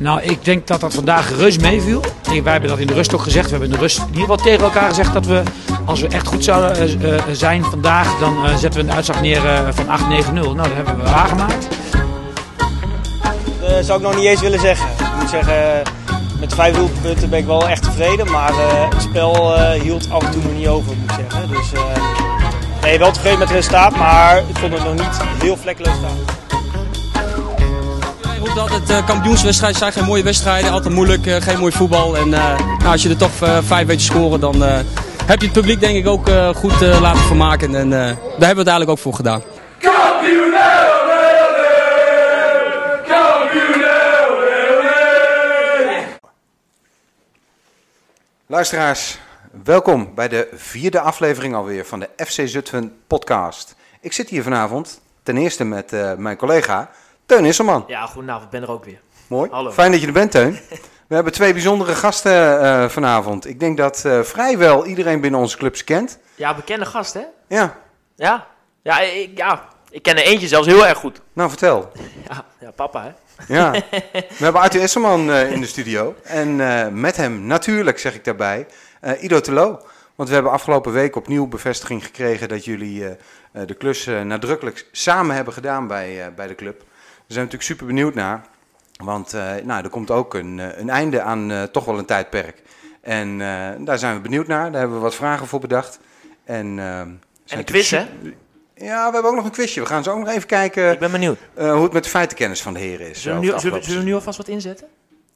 Nou, ik denk dat dat vandaag reus meeviel. Wij hebben dat in de rust ook gezegd. We hebben in de rust in ieder geval tegen elkaar gezegd dat we, als we echt goed zouden eh, eh, zijn vandaag, dan eh, zetten we een uitslag neer van 8-9-0. Nou, dat hebben we waargemaakt. Dat zou ik nog niet eens willen zeggen. Ik moet zeggen, met vijf doelpunten ben ik wel echt tevreden. Maar het spel hield af en toe nog niet over, moet ik zeggen. Dus nee, wel tevreden met het resultaat, maar ik vond het nog niet heel vlekkeloos staan. Hij roept altijd uh, kampioenswedstrijden zijn geen mooie wedstrijden, altijd moeilijk, eh, geen mooi voetbal. En eh, nou, als je er toch eh, vijf weet scoren, dan eh, heb je het publiek denk ik ook eh, goed eh, laten vermaken. En eh, daar hebben we het eigenlijk ook voor gedaan. Luisteraars, welkom bij de vierde aflevering alweer van de FC Zutphen podcast. Ik zit hier vanavond ten eerste met eh, mijn collega Teun Isselman. Ja, goedenavond, ik ben er ook weer. Mooi, Hallo. fijn dat je er bent Teun. We hebben twee bijzondere gasten eh, vanavond. Ik denk dat eh, vrijwel iedereen binnen onze clubs kent. Ja, bekende gast, hè? Ja, Ja. Ja, ik, ja, ik ken er eentje zelfs heel erg goed. nou vertel. Ja, ja papa, hè? Ja, we hebben Arthur Isselman eh, in de studio. En met hem natuurlijk, zeg ik daarbij, Ido Telo. Want we hebben afgelopen week opnieuw bevestiging gekregen dat jullie de klus nadrukkelijk samen hebben gedaan bij, bij de club. Daar zijn we natuurlijk super benieuwd naar. Want eh, nou, er komt ook een, eh, een einde aan eh, toch wel een tijdperk. En eh, daar zijn we benieuwd naar. Daar hebben we wat vragen voor bedacht. En, zijn En een quiz, hè? Ja, we hebben ook nog een quizje. We gaan zo ook nog even kijken Ik ben benieuwd. eh, hoe het met de feitenkennis van de heren is. Zullen we, nu, zullen, we, afgelopen zullen we nu alvast wat inzetten?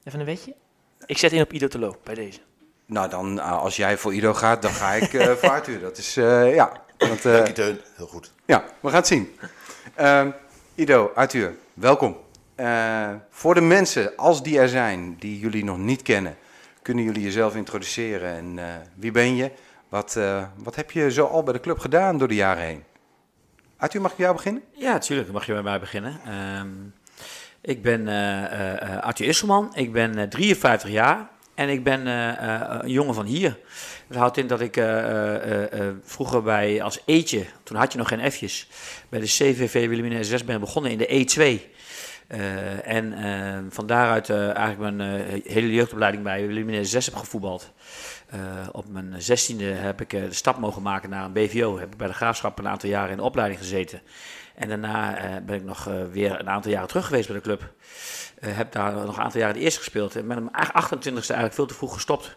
Even een wetje? Ik zet in op Ido Telo bij deze. Nou, dan als jij voor Ido gaat, dan ga ik uh, voor Arthur. Dat is, uh, ja. Want, uh, Dank je, Teun. Heel goed. Ja, we gaan het zien. Uh, Ido, Arthur, welkom. Uh, voor de mensen, als die er zijn, die jullie nog niet kennen, kunnen jullie jezelf introduceren. En uh, wie ben je? Wat, uh, wat heb je zo al bij de club gedaan door de jaren heen? Arthur, mag ik jou beginnen? Ja, natuurlijk mag je bij mij beginnen. Um, ik ben Arthur Isselman, ik ben 53 jaar. En ik ben uh, een jongen van hier. Dat houdt in dat ik uh, vroeger bij als eetje, toen had je nog geen F'jes, bij de CVV Wilhelmina 6 ben begonnen in de E2. en van daaruit eigenlijk mijn hele jeugdopleiding bij Wilhelmina 6 heb gevoetbald. op mijn zestiende heb ik de stap mogen maken naar een BVO. Heb ik bij de Graafschap een aantal jaren in de opleiding gezeten. En daarna ben ik nog weer een aantal jaren terug geweest bij de club. Uh, heb daar nog een aantal jaren de eerste gespeeld. En ben om 28e eigenlijk veel te vroeg gestopt.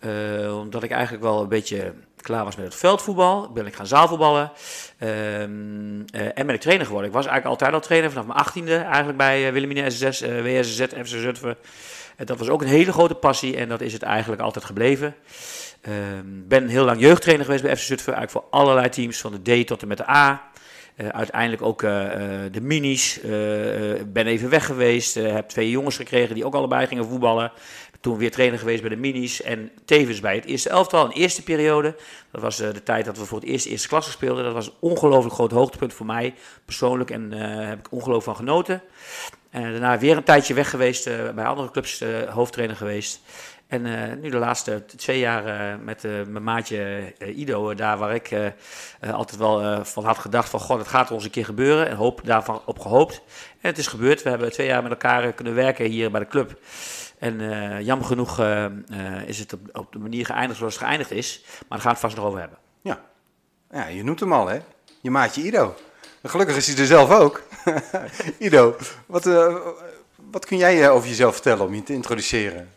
Uh, omdat ik eigenlijk wel een beetje klaar was met het veldvoetbal. Ben ik gaan zaalvoetballen. Uh, en ben ik trainer geworden. Ik was eigenlijk altijd al trainer vanaf mijn 18e. Eigenlijk bij Wilhelmina SSS, WSZ, FC Zutphen. dat was ook een hele grote passie. En dat is het eigenlijk altijd gebleven. Ehm, ben heel lang jeugdtrainer geweest bij FC Zutphen. Eigenlijk voor allerlei teams. Van de D tot en met de A. Uh, uiteindelijk ook uh, uh, de minis. ben even weg geweest. heb twee jongens gekregen die ook allebei gingen voetballen. Toen weer trainer geweest bij de minis. En tevens bij het eerste elftal, een eerste periode. Dat was de tijd dat we voor het eerst eerste klasse speelden. Dat was een ongelooflijk groot hoogtepunt voor mij persoonlijk. En daar heb ik ongelooflijk van genoten. En daarna weer een tijdje weg geweest. bij andere clubs hoofdtrainer geweest. En uh, nu de laatste twee jaar uh, met uh, mijn maatje Ido, daar waar ik altijd wel van had gedacht van, god, het gaat ons een keer gebeuren. En hoop daarvan op gehoopt. En het is gebeurd. We hebben twee jaar met elkaar kunnen werken hier bij de club. En jammer genoeg is het op, op, de manier geëindigd zoals het geëindigd is. Maar daar gaan we het vast nog over hebben. Ja, ja je noemt hem al, hè? Je maatje Ido. Gelukkig is hij er zelf ook. Ido, wat, wat kun jij over jezelf vertellen om je te introduceren?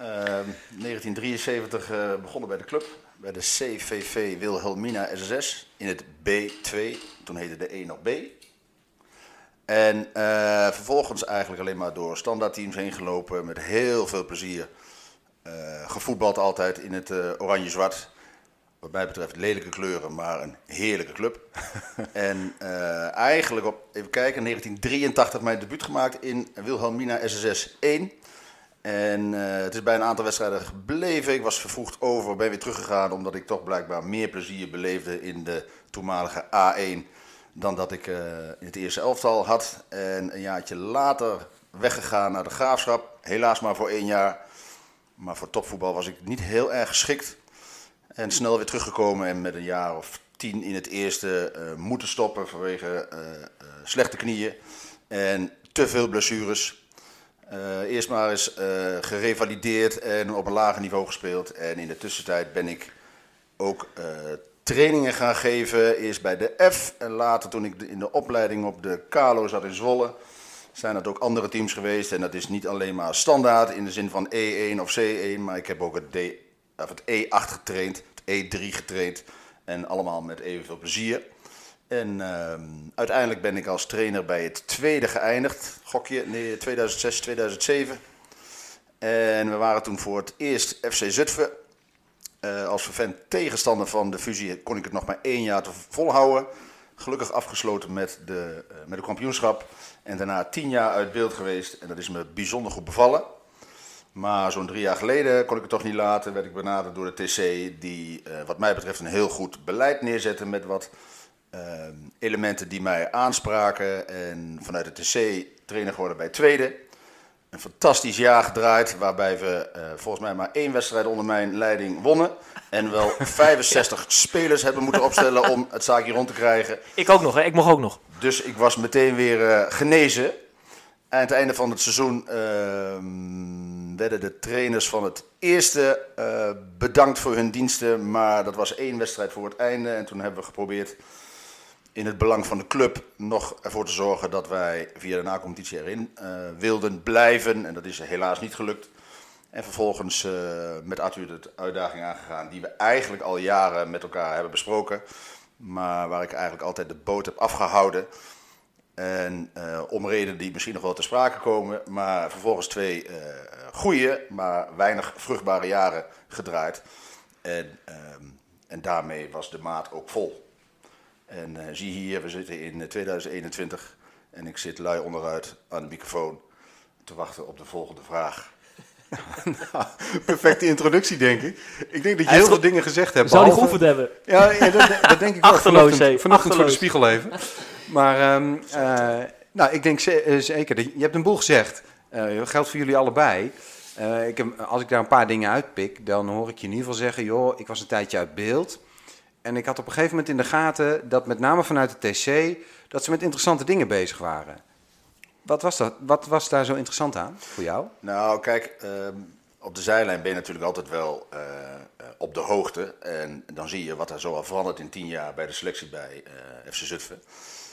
Uh, 1973 uh, begonnen bij de club, bij de CVV Wilhelmina SSS in het B2, toen heette de E nog B. En uh, vervolgens eigenlijk alleen maar door standaardteams heen gelopen, met heel veel plezier. Uh, gevoetbald altijd in het oranje-zwart. Wat mij betreft lelijke kleuren, maar een heerlijke club. en eigenlijk op, even kijken, 1983 mijn debuut gemaakt in Wilhelmina SSS 1. En uh, het is bij een aantal wedstrijden gebleven. Ik was vervroegd over, ben weer teruggegaan omdat ik toch blijkbaar meer plezier beleefde in de toenmalige A1 dan dat ik uh, in het eerste elftal had. En een jaartje later weggegaan naar de graafschap. Helaas maar voor één jaar. Maar voor topvoetbal was ik niet heel erg geschikt. En snel weer teruggekomen en met een jaar of tien in het eerste uh, moeten stoppen vanwege slechte knieën en te veel blessures. Eh, eerst maar eens eh, gerevalideerd en op een lager niveau gespeeld. En in de tussentijd ben ik ook eh, trainingen gaan geven. Eerst bij de F en later toen ik in de opleiding op de Kalo zat in Zwolle. Zijn dat ook andere teams geweest. En dat is niet alleen maar standaard in de zin van E1 of C1. Maar ik heb ook het, D, of het E8 getraind, het E3 getraind. En allemaal met evenveel plezier. En ehm, uiteindelijk ben ik als trainer bij het tweede geëindigd. Gokje, nee, 2006, 2007. En we waren toen voor het eerst FC Zutphen. Eh, als vervent tegenstander van de fusie kon ik het nog maar één jaar volhouden. Gelukkig afgesloten met de, eh, met de kampioenschap. En daarna tien jaar uit beeld geweest. En dat is me bijzonder goed bevallen. Maar zo'n drie jaar geleden kon ik het toch niet laten. Werd ik benaderd door de TC. Die eh, wat mij betreft een heel goed beleid neerzette. Met wat eh, elementen die mij aanspraken. En vanuit de TC trainer geworden bij tweede. Een fantastisch jaar gedraaid, waarbij we eh, volgens mij maar één wedstrijd onder mijn leiding wonnen. En wel 65 spelers hebben moeten opstellen om het zaakje rond te krijgen. Ik ook nog, hè? Ik mocht ook nog. Dus ik was meteen weer eh, genezen. En aan het einde van het seizoen ehm, werden de trainers van het eerste eh, bedankt voor hun diensten. Maar dat was één wedstrijd voor het einde. En toen hebben we geprobeerd in het belang van de club nog ervoor te zorgen dat wij via de nacompetitie erin eh, wilden blijven. En dat is helaas niet gelukt. En vervolgens eh, met Arthur de uitdaging aangegaan die we eigenlijk al jaren met elkaar hebben besproken. Maar waar ik eigenlijk altijd de boot heb afgehouden. En eh, om redenen die misschien nog wel te sprake komen. Maar vervolgens twee eh goede, maar weinig vruchtbare jaren gedraaid. En, ehm, en daarmee was de maat ook vol. En eh, zie hier, we zitten in eh, 2021 en ik zit lui onderuit aan de microfoon te wachten op de volgende vraag. Perfecte introductie, denk ik. Ik denk dat je heel veel ge- dingen gezegd hebt. Zou die behalve- geoefend hebben? Ja, ja dat, dat denk ik wel. Achterloos, Vanochtend, vanochtend voor de spiegel even. Maar ehm, eh, nou, ik denk ze- eh, zeker. dat Je hebt een boel gezegd. Eh, dat geldt voor jullie allebei. Eh, ik heb, als ik daar een paar dingen uitpik, dan hoor ik je in ieder geval zeggen... joh, ik was een tijdje uit beeld. En ik had op een gegeven moment in de gaten dat met name vanuit de TC... dat ze met interessante dingen bezig waren. Wat was, dat? Wat was daar zo interessant aan voor jou? Nou, kijk, ehm, op de zijlijn ben je natuurlijk altijd wel eh, eh, op de hoogte. En dan zie je wat er zo al veranderd in tien jaar bij de selectie bij eh, FC Zutphen.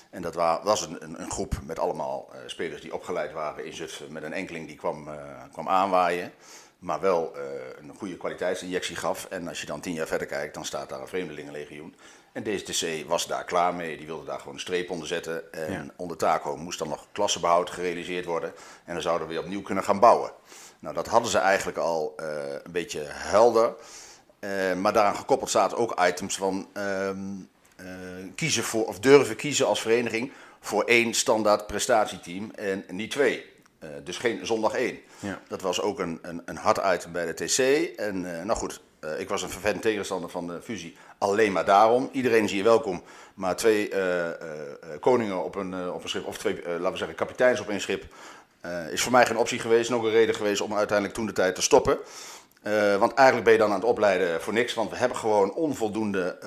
En dat wa- was een, een, groep met allemaal spelers die opgeleid waren in Zutphen. Met een enkeling die kwam, kwam aanwaaien. Maar wel eh, een goede kwaliteitsinjectie gaf. En als je dan tien jaar verder kijkt, dan staat daar een vreemdelingenlegioen. En deze TC was daar klaar mee. Die wilde daar gewoon een streep onder zetten. En Ja. onder Taco moest dan nog klassenbehoud gerealiseerd worden. En dan zouden we weer opnieuw kunnen gaan bouwen. Nou, dat hadden ze eigenlijk al eh, een beetje helder. Eh, maar daaraan gekoppeld zaten ook items van ehm, eh, kiezen voor, of durven kiezen als vereniging voor één standaard prestatieteam en niet twee. Eh, dus geen zondag één. Ja. Dat was ook een, een, een hard item bij de TC. En eh, nou goed, eh, ik was een vervent tegenstander van de fusie. Alleen maar daarom. Iedereen is hier welkom. Maar twee koningen op een, op een schip, of twee, laten we zeggen, kapiteins op één schip, is voor mij geen optie geweest. En ook een reden geweest om uiteindelijk toen de tijd te stoppen. Want eigenlijk ben je dan aan het opleiden voor niks. Want we hebben gewoon onvoldoende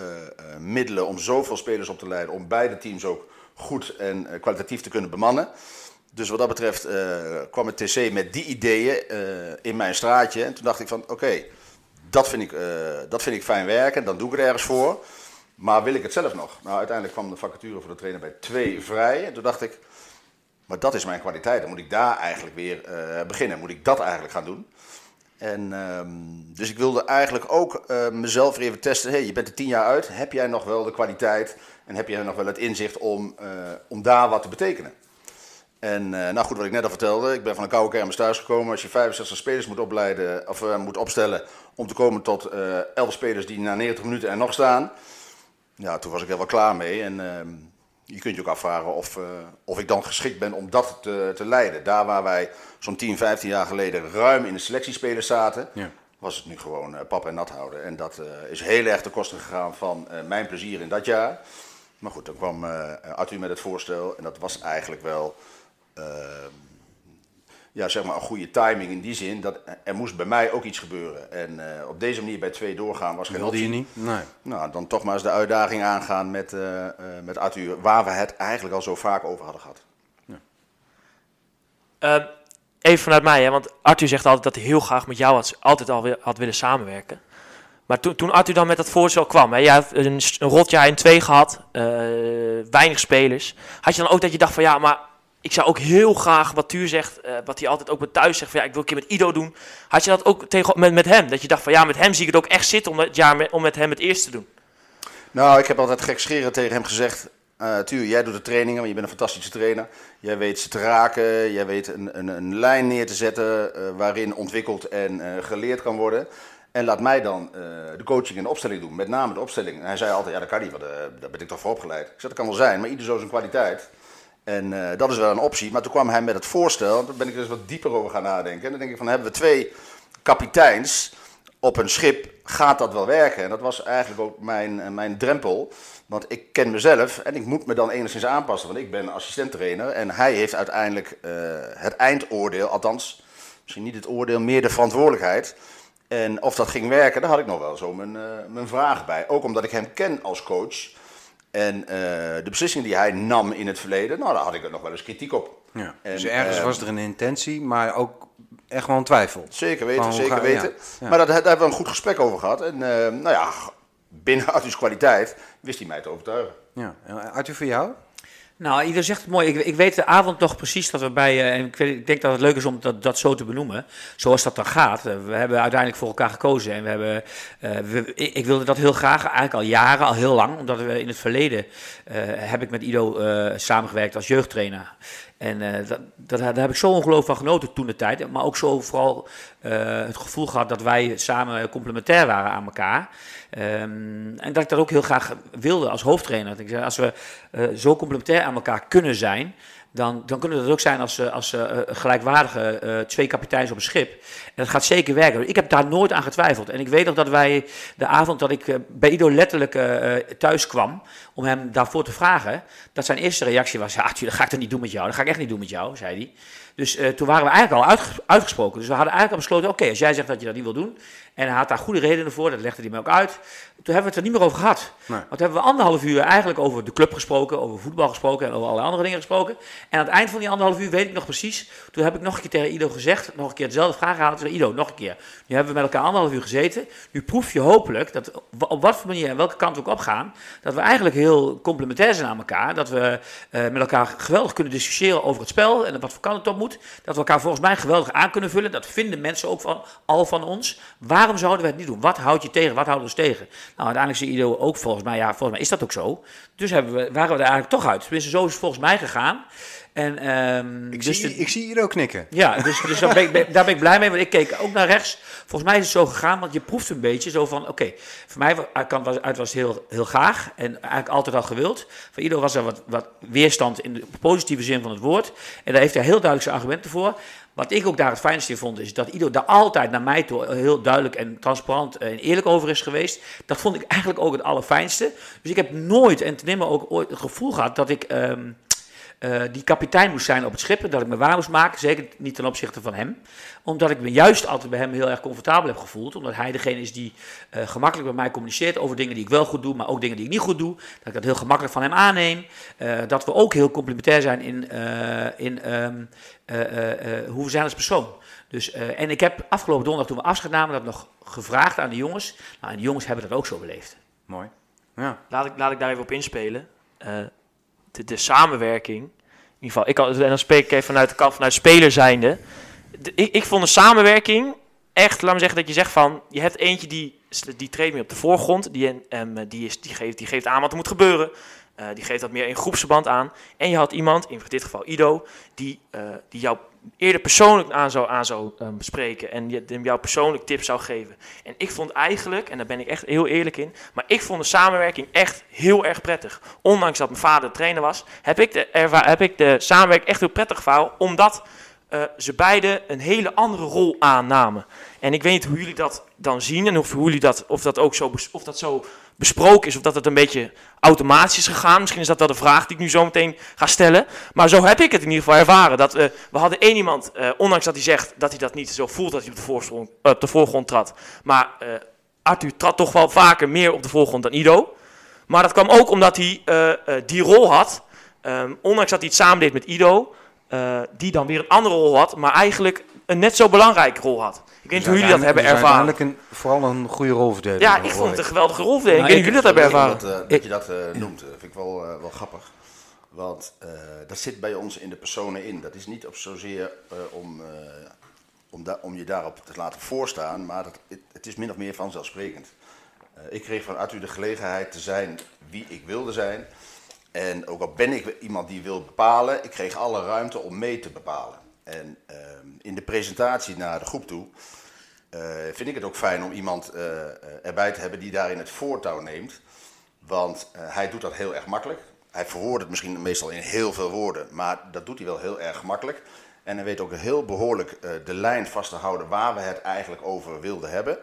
middelen om zoveel spelers op te leiden. Om beide teams ook goed en kwalitatief te kunnen bemannen. Dus wat dat betreft eh, kwam het TC met die ideeën eh, in mijn straatje. En toen dacht ik van oké, dat, vind ik, eh, dat vind ik fijn werken. Dan doe ik het ergens voor. Maar wil ik het zelf nog? Nou, uiteindelijk kwam de vacature voor de trainer bij twee vrij. En toen dacht ik, maar dat is mijn kwaliteit. Dan moet ik daar eigenlijk weer beginnen. Moet ik dat eigenlijk gaan doen? En, ehm, dus ik wilde eigenlijk ook mezelf weer even testen. Hey, je bent er tien jaar uit. Heb jij nog wel de kwaliteit en heb jij nog wel het inzicht om, om daar wat te betekenen? En eh, nou goed, wat ik net al vertelde, ik ben van een koude kermis thuisgekomen. Als je 65 spelers moet opleiden of eh, moet opstellen om te komen tot eh 11 spelers die na 90 minuten er nog staan. Ja, toen was ik er wel klaar mee. En ehm, je kunt je ook afvragen of, of ik dan geschikt ben om dat te, te leiden. Daar waar wij zo'n 10, 15 jaar geleden ruim in de selectiespelers zaten, Ja. was het nu gewoon pap en nat houden. En dat is heel erg ten koste gegaan van mijn plezier in dat jaar. Maar goed, dan kwam Arthur met het voorstel en dat was eigenlijk wel ja, zeg maar een goede timing in die zin dat er moest bij mij ook iets gebeuren. En eh, op deze manier bij twee doorgaan was geen Wilde je optie. niet? Nee. Nou, dan toch maar eens de uitdaging aangaan met, eh, eh, met Arthur, waar we het eigenlijk al zo vaak over hadden gehad. Eh, even vanuit mij, hè, want Arthur zegt altijd dat hij heel graag met jou had, altijd al had willen samenwerken. Maar toen, toen Arthur dan met dat voorstel kwam, hè, jij hebt een, een rotjaar in twee gehad, eh, weinig spelers. Had je dan ook dat je dacht van ja, maar ik zou ook heel graag wat Tuur zegt, eh, wat hij altijd ook met thuis zegt, van ja, ik wil een keer met Ido doen. Had je dat ook tegen, met, met hem? Dat je dacht van ja, met hem zie ik het ook echt zitten om het jaar met, om met hem het eerst te doen. Nou, ik heb altijd gekscherend tegen hem gezegd. eh Tuur, jij doet de trainingen, want je bent een fantastische trainer. Jij weet ze te raken, jij weet een, een, een lijn neer te zetten eh, waarin ontwikkeld en geleerd kan worden. En laat mij dan de coaching en de opstelling doen, met name de opstelling. Hij zei altijd, ja dat kan niet, want daar ben ik toch voor opgeleid. Ik zei, dat kan wel zijn, maar ieder zo zijn kwaliteit. En eh, dat is wel een optie. Maar toen kwam hij met het voorstel, daar ben ik dus wat dieper over gaan nadenken. En dan denk ik van, hebben we twee kapiteins op een schip, gaat dat wel werken? En dat was eigenlijk ook mijn, eh, mijn drempel. Want ik ken mezelf en ik moet me dan enigszins aanpassen. Want ik ben assistent-trainer en hij heeft uiteindelijk eh, het eindoordeel, althans misschien niet het oordeel, meer de verantwoordelijkheid. En of dat ging werken, daar had ik nog wel zo mijn, mijn vragen bij. Ook omdat ik hem ken als coach. En eh, de beslissingen die hij nam in het verleden, nou, daar had ik er nog wel eens kritiek op. Ja. En, dus ergens eh, was er een intentie, maar ook echt wel een twijfel. Zeker weten, Van zeker weten. ja, ja. Maar dat, daar hebben we een goed gesprek over gehad. En eh, nou ja, binnen Arthur's kwaliteit wist hij mij te overtuigen. Ja. En Arthur, voor jou? Nou, ieder zegt het mooi. Ik, ik weet de avond nog precies dat we bij. eh, en ik, weet, ik denk dat het leuk is om dat, dat zo te benoemen. Zoals dat dan gaat. Eh, we hebben uiteindelijk voor elkaar gekozen. En we hebben. eh, ik, wilde dat heel graag, eigenlijk al jaren, al heel lang. Omdat we in het verleden. heb ik met Ido samengewerkt als jeugdtrainer. En eh, dat, dat, daar heb ik zo ongelooflijk van genoten toen de tijd. Maar ook zo vooral eh, het gevoel gehad dat wij samen complementair waren aan elkaar. Ehm, en dat ik dat ook heel graag wilde als hoofdtrainer. Ik zei, als we eh, zo complementair aan elkaar kunnen zijn, dan, dan kunnen dat ook zijn als, eh, als eh, gelijkwaardige eh, twee kapiteins op een schip. En dat gaat zeker werken. Ik heb daar nooit aan getwijfeld. En ik weet nog dat wij de avond dat ik bij Ido letterlijk thuis kwam om hem daarvoor te vragen, dat zijn eerste reactie was, ja, dat ga ik dat niet doen met jou. Dat ga ik echt niet doen met jou, zei hij. Dus toen waren we eigenlijk al uitges- uitgesproken. Dus we hadden eigenlijk al besloten, oké, als jij zegt dat je dat niet wil doen, en hij had daar goede redenen voor, dat legde hij me ook uit. Toen hebben we het er niet meer over gehad. Nee. Want toen hebben we anderhalf uur eigenlijk over de club gesproken, over voetbal gesproken en over allerlei andere dingen gesproken. En aan het eind van die anderhalf uur weet ik nog precies, toen heb ik nog een keer tegen Ido gezegd, nog een keer dezelfde vraag gehaald. Zei Ido, nog een keer. Nu hebben we met elkaar anderhalf uur gezeten. Nu proef je hopelijk, dat op wat voor manier en welke kant we ook opgaan, dat we eigenlijk heel complementair zijn aan elkaar. Dat we eh, met elkaar geweldig kunnen discussiëren over het spel en wat voor kant het op moet. Dat we elkaar volgens mij geweldig aan kunnen vullen. Dat vinden mensen ook van, al van ons. Waarom zouden we het niet doen? Wat houdt je tegen? Wat houdt ons tegen? Nou, uiteindelijk zei Ido ook volgens mij, ja, volgens mij is dat ook zo. Dus hebben we, waren we er eigenlijk toch uit. Tenminste, zo is het volgens mij gegaan. En, ehm, Ik, dus zie, de- ik zie Ido knikken. ja, dus, dus daar, ben ik, ben- daar ben ik blij mee, want ik keek ook naar rechts. Volgens mij is het zo gegaan, want je proeft een beetje zo van, oké, voor mij kan was, uit was het heel, heel graag en eigenlijk altijd al gewild. Voor ieder was er wat, wat weerstand in de positieve zin van het woord. En daar heeft hij heel duidelijk zijn argumenten voor. Wat ik ook daar het fijnste in vond, is dat Ido daar altijd naar mij toe heel duidelijk en transparant en eerlijk over is geweest. Dat vond ik eigenlijk ook het allerfijnste. Dus ik heb nooit en ten nimmer ook ooit het gevoel gehad dat ik... ehm, eh, die kapitein moest zijn op het schip. en Dat ik me waar moest maken, zeker niet ten opzichte van hem. Omdat ik me juist altijd bij hem heel erg comfortabel heb gevoeld. Omdat hij degene is die eh, gemakkelijk met mij communiceert over dingen die ik wel goed doe, maar ook dingen die ik niet goed doe. Dat ik dat heel gemakkelijk van hem aanneem. Eh, dat we ook heel complementair zijn in, eh, in ehm, eh, eh, eh, hoe we zijn als persoon. Dus, eh, en ik heb afgelopen donderdag toen we afscheid namen dat nog gevraagd aan de jongens. Nou, en de jongens hebben dat ook zo beleefd. Mooi. Ja. Laat ik, laat ik daar even op inspelen. De, de samenwerking. In ieder geval, ik kan, en dan spreek ik even vanuit de kant vanuit speler zijnde. De- ik, ik vond de samenwerking echt, laat me zeggen dat je zegt van, je hebt eentje die, die treedt meer op de voorgrond, die, em, die, is, die, geeft, die geeft aan wat er moet gebeuren. Eh, die geeft dat meer in groepsverband aan. En je had iemand, in dit geval Ido, die, eh, die jou eerder persoonlijk aan zou, aan zou ehm, bespreken en je, jou persoonlijk tips zou geven. En ik vond eigenlijk, en daar ben ik echt heel eerlijk in, maar ik vond de samenwerking echt heel erg prettig. Ondanks dat mijn vader trainer was, heb ik de, heb ik de samenwerking echt heel prettig gevouwen, omdat eh, ze beide een hele andere rol aannamen. En ik weet niet hoe jullie dat dan zien en of, hoe jullie dat, of, dat ook zo, of dat zo besproken is, of dat het een beetje automatisch is gegaan. Misschien is dat wel de vraag die ik nu zo meteen ga stellen. Maar zo heb ik het in ieder geval ervaren. Dat, eh, we hadden één iemand, eh, ondanks dat hij zegt dat hij dat niet zo voelt dat hij op de voorgrond, eh, op de voorgrond trad. Maar Arthur trad toch wel vaker meer op de voorgrond dan Ido. Maar dat kwam ook omdat hij die rol had. Ehm, ondanks dat hij het samen deed met Ido, die dan weer een andere rol had, maar eigenlijk een net zo belangrijke rol had. Ik weet niet hoe jullie dat hebben ervaren. uiteindelijk Een, vooral een goede rolverdeling. Ja, ik vond het een geweldige rolverdeling. Nou, ik weet niet hoe jullie dat hebben ervaren. Dat, eh, dat je dat eh, noemt, eh, vind ik wel, eh, wel grappig. Want eh, dat zit bij ons in de personen in. Dat is niet op zozeer eh, om, eh, om, da- om je daarop te laten voorstaan, maar dat, het, het is min of meer vanzelfsprekend. Eh, ik kreeg van Arthur de gelegenheid te zijn wie ik wilde zijn. En ook al ben ik iemand die wil bepalen, ik kreeg alle ruimte om mee te bepalen. En ehm, in de presentatie naar de groep toe eh, vind ik het ook fijn om iemand eh, eh, erbij te hebben die daarin het voortouw neemt. Want hij doet dat heel erg makkelijk. Hij verwoordt het misschien meestal in heel veel woorden, maar dat doet hij wel heel erg makkelijk. En hij weet ook heel behoorlijk eh, de lijn vast te houden waar we het eigenlijk over wilden hebben.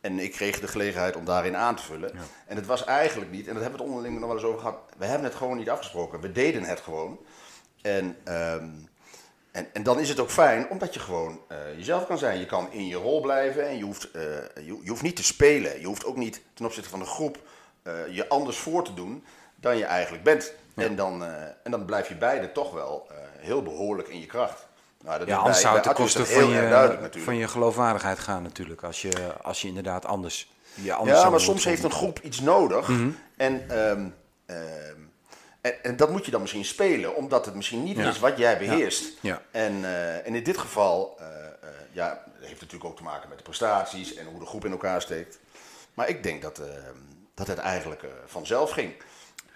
En ik kreeg de gelegenheid om daarin aan te vullen. En het was eigenlijk niet, en dat hebben we het onderling nog wel eens over gehad, we hebben het gewoon niet afgesproken. We deden het gewoon. En, ehm, en, en dan is het ook fijn omdat je gewoon eh, jezelf kan zijn. Je kan in je rol blijven en je hoeft, eh, je, je hoeft niet te spelen. Je hoeft ook niet ten opzichte van de groep eh, je anders voor te doen dan je eigenlijk bent. En, dan, en dan blijf je beide toch wel heel behoorlijk in je kracht. Nou, dat Ja, anders bij- zou het ten koste dat van heel erg duidelijk je, van je geloofwaardigheid gaan natuurlijk. Als je, als je inderdaad anders... Je anders Ja, maar soms heeft een groep iets nodig. en, ehm, ehm, en, en dat moet je dan misschien spelen, omdat het misschien niet Ja. is wat jij beheerst. Ja. En, eh, en in dit geval, eh, eh, ja, dat heeft natuurlijk ook te maken met de prestaties en hoe de groep in elkaar steekt. Maar ik denk dat, ehm, dat het eigenlijk vanzelf ging.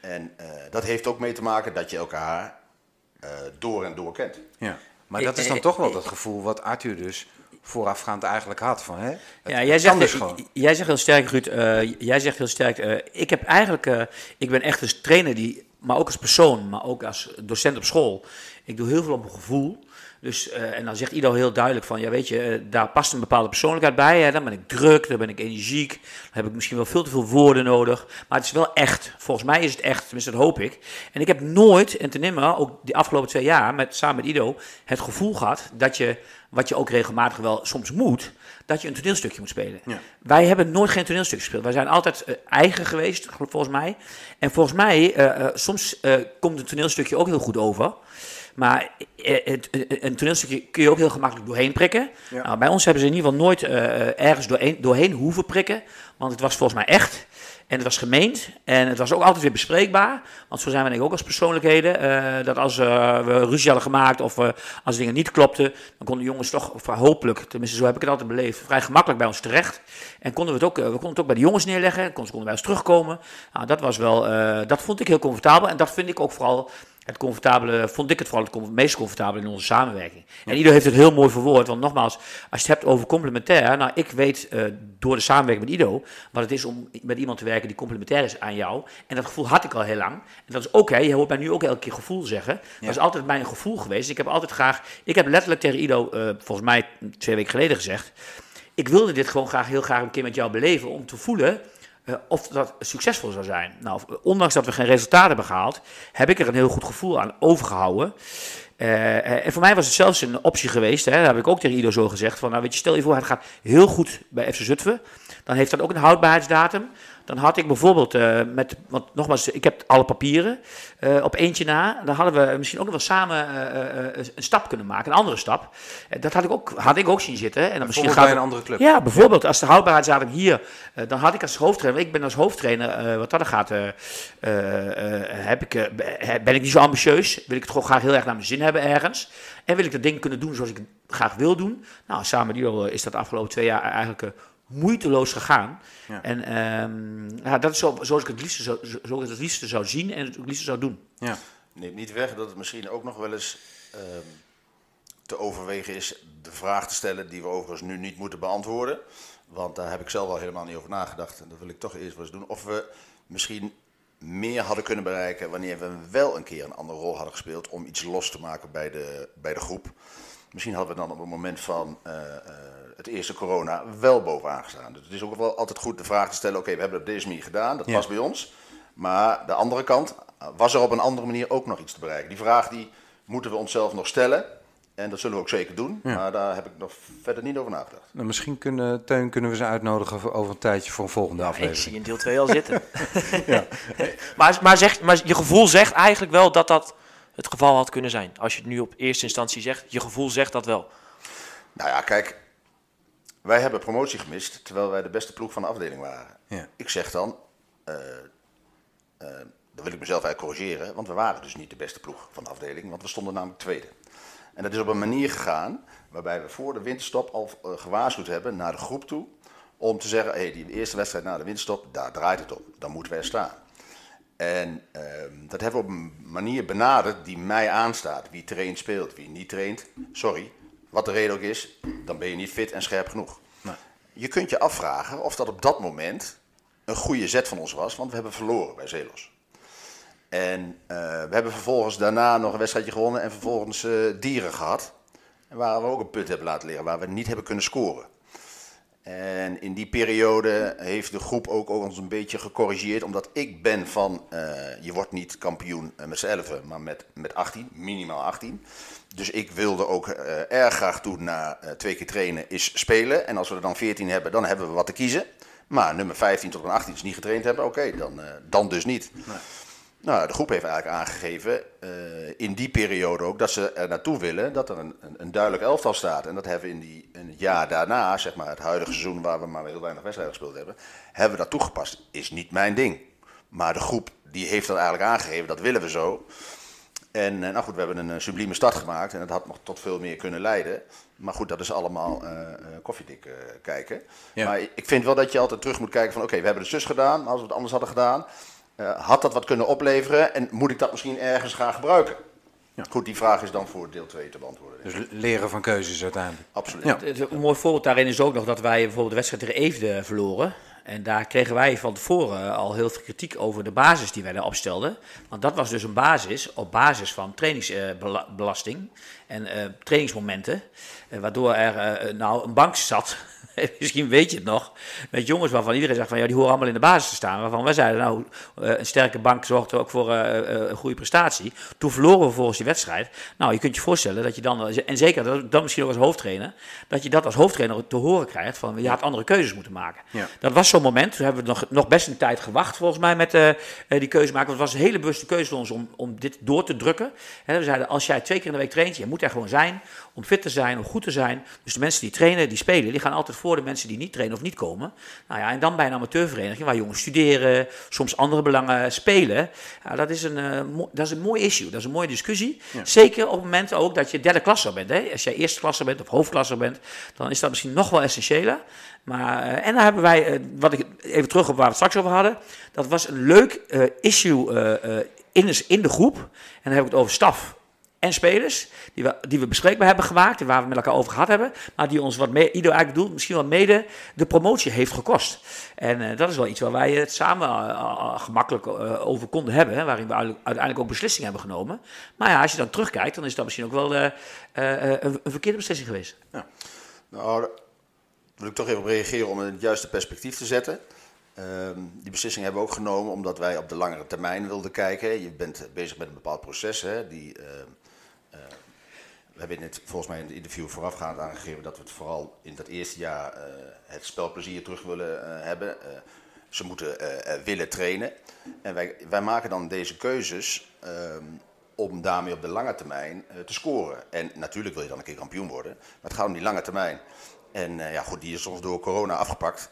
En eh, dat heeft ook mee te maken dat je elkaar eh, door en door kent. Ja. Maar dat is dan toch wel dat gevoel wat Arthur dus voorafgaand eigenlijk had. Van, hè? Het- Ja, jij zegt, dus gewoon. jij zegt heel sterk, Ruud. eh, jij zegt heel sterk. eh, ik heb eigenlijk. eh, ik ben echt een trainer die. Maar ook als persoon, maar ook als docent op school. Ik doe heel veel op mijn gevoel. Dus, eh, en dan zegt Ido heel duidelijk van, ja weet je, eh, daar past een bepaalde persoonlijkheid bij. Hè? Dan ben ik druk, dan ben ik energiek, dan heb ik misschien wel veel te veel woorden nodig. Maar het is wel echt. Volgens mij is het echt, tenminste dat hoop ik. En ik heb nooit, en ten nimmer, ook die afgelopen twee jaar, met, samen met Ido, het gevoel gehad dat je, wat je ook regelmatig wel soms moet, dat je een toneelstukje moet spelen. Ja. Wij hebben nooit geen toneelstuk gespeeld. Wij zijn altijd eh, eigen geweest, volgens mij. En volgens mij, eh, eh, soms komt een toneelstukje ook heel goed over. Maar een toneelstukje kun je ook heel gemakkelijk doorheen prikken. Ja. Nou, bij ons hebben ze in ieder geval nooit ergens doorheen, doorheen hoeven prikken. Want het was volgens mij echt. En het was gemeend. En het was ook altijd weer bespreekbaar. Want zo zijn we denk ik ook als persoonlijkheden. eh, dat als eh, we ruzie hadden gemaakt of eh, als dingen niet klopten. Dan konden jongens toch hopelijk, tenminste zo heb ik het altijd beleefd, vrij gemakkelijk bij ons terecht. En konden we het ook, we konden het ook bij de jongens neerleggen. Konden, konden bij ons terugkomen. Nou, dat was wel, dat vond ik heel comfortabel. En dat vind ik ook vooral het comfortabele, vond ik het vooral het meest comfortabel in onze samenwerking. En Ido heeft het heel mooi verwoord, want nogmaals, als je het hebt over complementair, nou ik weet eh, door de samenwerking met Ido wat het is om met iemand te werken die complementair is aan jou. En dat gevoel had ik al heel lang. En dat is oké, je hoort mij nu ook elke keer gevoel zeggen. Dat is altijd mijn gevoel geweest. Ik heb altijd graag, ik heb letterlijk tegen Ido, eh, volgens mij twee weken geleden gezegd, ik wilde dit gewoon graag heel graag een keer met jou beleven om te voelen of dat succesvol zou zijn. Nou, ondanks dat we geen resultaten hebben gehaald, heb ik er een heel goed gevoel aan overgehouden. Eh, eh, en voor mij was het zelfs een optie geweest, hè, dat heb ik ook tegen Ido zo gezegd, van nou weet je, stel je voor het gaat heel goed bij FC Zutphen, dan heeft dat ook een houdbaarheidsdatum. Dan had ik bijvoorbeeld eh, met, want nogmaals, ik heb alle papieren eh, op eentje na. Dan hadden we misschien ook nog wel samen eh, een stap kunnen maken, een andere stap. Dat had ik ook, had ik ook zien zitten. En dan misschien gaat bij een andere club. ja, bijvoorbeeld als de houdbaarheidsdatum hier, dan had ik als hoofdtrainer, ik ben als hoofdtrainer, wat dat gaat, heb ik, be- ben ik niet zo ambitieus, wil ik het gewoon graag heel erg naar mijn zin hebben ergens. En wil ik dat ding kunnen doen zoals ik het graag wil doen. Nou, samen is dat de afgelopen twee jaar eigenlijk moeiteloos gegaan. Ja. En ehm, ja, dat is zo, zoals ik het liefste zou, zo, zo ik het liefste zou zien en het liefste zou doen. Ja. Neemt niet weg dat het misschien ook nog wel eens ehm, te overwegen is de vraag te stellen die we overigens nu niet moeten beantwoorden. Want daar heb ik zelf al helemaal niet over nagedacht. En dat wil ik toch eerst wel eens doen. Of we misschien meer hadden kunnen bereiken wanneer we wel een keer een andere rol hadden gespeeld om iets los te maken bij de, bij de groep. Misschien hadden we dan op het moment van eh, eh, het eerste corona wel bovenaan gestaan. Dus het is ook wel altijd goed de vraag te stellen, oké, we hebben op deze manier gedaan, dat Ja. past bij ons. Maar de andere kant, was er op een andere manier ook nog iets te bereiken? Die vraag die moeten we onszelf nog stellen. En dat zullen we ook zeker doen. Ja. Maar daar heb ik nog verder niet over nagedacht. Nou, misschien kunnen, Teun kunnen we ze uitnodigen voor over een tijdje voor een volgende Ik aflevering. zie in deel 2 al zitten. maar, maar, zegt, maar je gevoel zegt eigenlijk wel dat dat het geval had kunnen zijn? Als je het nu op eerste instantie zegt, je gevoel zegt dat wel. Nou ja, kijk, wij hebben promotie gemist terwijl wij de beste ploeg van de afdeling waren. Ja. Ik zeg dan, eh, eh, dan wil ik mezelf eigenlijk corrigeren, want we waren dus niet de beste ploeg van de afdeling, want we stonden namelijk tweede. En dat is op een manier gegaan waarbij we voor de winterstop al eh, gewaarschuwd hebben naar de groep toe om te zeggen, hey, die eerste wedstrijd na de winterstop, daar draait het om. Dan moeten we er staan. En ehm, dat hebben we op een manier benaderd die mij aanstaat. Wie traint speelt, wie niet traint. Sorry, wat de reden ook is, dan ben je niet fit en scherp genoeg. Je kunt je afvragen of dat op dat moment een goede zet van ons was, want we hebben verloren bij Zeelos. En eh, we hebben vervolgens daarna nog een wedstrijdje gewonnen en vervolgens eh, dieren gehad. En waar we ook een put hebben laten liggen, waar we niet hebben kunnen scoren. En in die periode heeft de groep ook ons een beetje gecorrigeerd. Omdat ik ben van, eh, je wordt niet kampioen eh, met z'n elfen, maar met, met 18, minimaal 18. Dus ik wilde ook eh, erg graag toen na twee keer trainen is spelen. En als we er dan 14 hebben, dan hebben we wat te kiezen. Maar nummer 15 tot en 18 is niet getraind hebben, oké, dan, dan dus niet. Nou, de groep heeft eigenlijk aangegeven, eh, in die periode ook, dat ze er naartoe willen dat er een, een, een duidelijk elftal staat. En dat hebben we in, die, in het jaar daarna, zeg maar het huidige seizoen waar we maar heel weinig wedstrijden gespeeld hebben, hebben we dat toegepast. Is niet mijn ding. Maar de groep die heeft dat eigenlijk aangegeven, dat willen we zo. En eh, nou goed, we hebben een eh, sublieme start gemaakt en het had nog tot veel meer kunnen leiden. Maar goed, dat is allemaal koffiedik kijken. Ja. Maar ik vind wel dat je altijd terug moet kijken van oké, we hebben het zus gedaan, maar als we het anders hadden gedaan, had dat wat kunnen opleveren en moet ik dat misschien ergens gaan gebruiken? Goed, die vraag is dan voor deel 2 te beantwoorden. Dus leren van keuzes uiteindelijk. Absoluut. Ja. Het- Een mooi voorbeeld daarin is ook nog dat wij bijvoorbeeld de wedstrijd tegen Eefde verloren. En daar kregen wij van tevoren al heel veel kritiek over de basis die wij daar opstelden. Want dat was dus een basis op basis van trainingsbelasting en eh, trainingsmomenten. Eh, waardoor er eh, nou een bank zat, misschien weet je het nog, met jongens waarvan iedereen zegt van ja, die horen allemaal in de basis te staan. Waarvan wij zeiden nou, eh, een sterke bank zorgt er ook voor eh, eh, een goede prestatie. Toen verloren we volgens die wedstrijd. Nou, je kunt je voorstellen dat je dan, en zeker dat, dat misschien ook als hoofdtrainer, dat je dat als hoofdtrainer te horen krijgt van je had andere keuzes moeten maken. Ja. Dat was zo'n moment. Toen hebben we nog, nog best een tijd gewacht volgens mij met die keuze maken. Want het was een hele bewuste keuze voor ons om, om dit door te drukken. We zeiden als jij twee keer in de week traint, je moet er gewoon zijn om fit te zijn, om goed te zijn. Dus de mensen die trainen, die spelen, die gaan altijd voor de mensen die niet trainen of niet komen. Nou ja, en dan bij een amateurvereniging waar jongens studeren, soms andere belangen spelen. Ja, dat, is een, eh, dat is een mooi issue, dat is een mooie discussie. Zeker op het moment ook dat je derde klasser bent. Hè? Als jij eerste klasser bent of hoofdklasser bent, dan is dat misschien nog wel essentiëler. Maar, eh, en dan hebben wij, eh, wat ik even terug op waar we het straks over hadden, dat was een leuk issue in, de, in de groep. En dan heb ik het over staf en spelers, die we, die we bespreekbaar hebben gemaakt, en waar we met elkaar over gehad hebben, maar die ons wat mee, Ido eigenlijk bedoelt, misschien wel mede de promotie heeft gekost. En eh, dat is wel iets waar wij het samen eh, eh, gemakkelijk over konden hebben, waarin we uiteindelijk- ook beslissingen hebben genomen. Maar ja, als je dan terugkijkt, dan is dat misschien ook wel een, een verkeerde beslissing geweest. Nou, daar wil ik toch even op reageren om het juiste perspectief te zetten. Ehm, die beslissing hebben we ook genomen omdat wij op de langere termijn wilden kijken. Je bent bezig met een bepaald proces. Hè, die, ehm, eh, we hebben net volgens mij in het interview voorafgaand aangegeven dat we het vooral in dat eerste jaar eh, het spelplezier terug willen eh, hebben. Eh, ze moeten willen trainen. En wij, wij maken dan deze keuzes ehm, om daarmee op de lange termijn te scoren. En natuurlijk wil je dan een keer kampioen worden, maar het gaat om die lange termijn. En ja, goed, die is soms door corona afgepakt.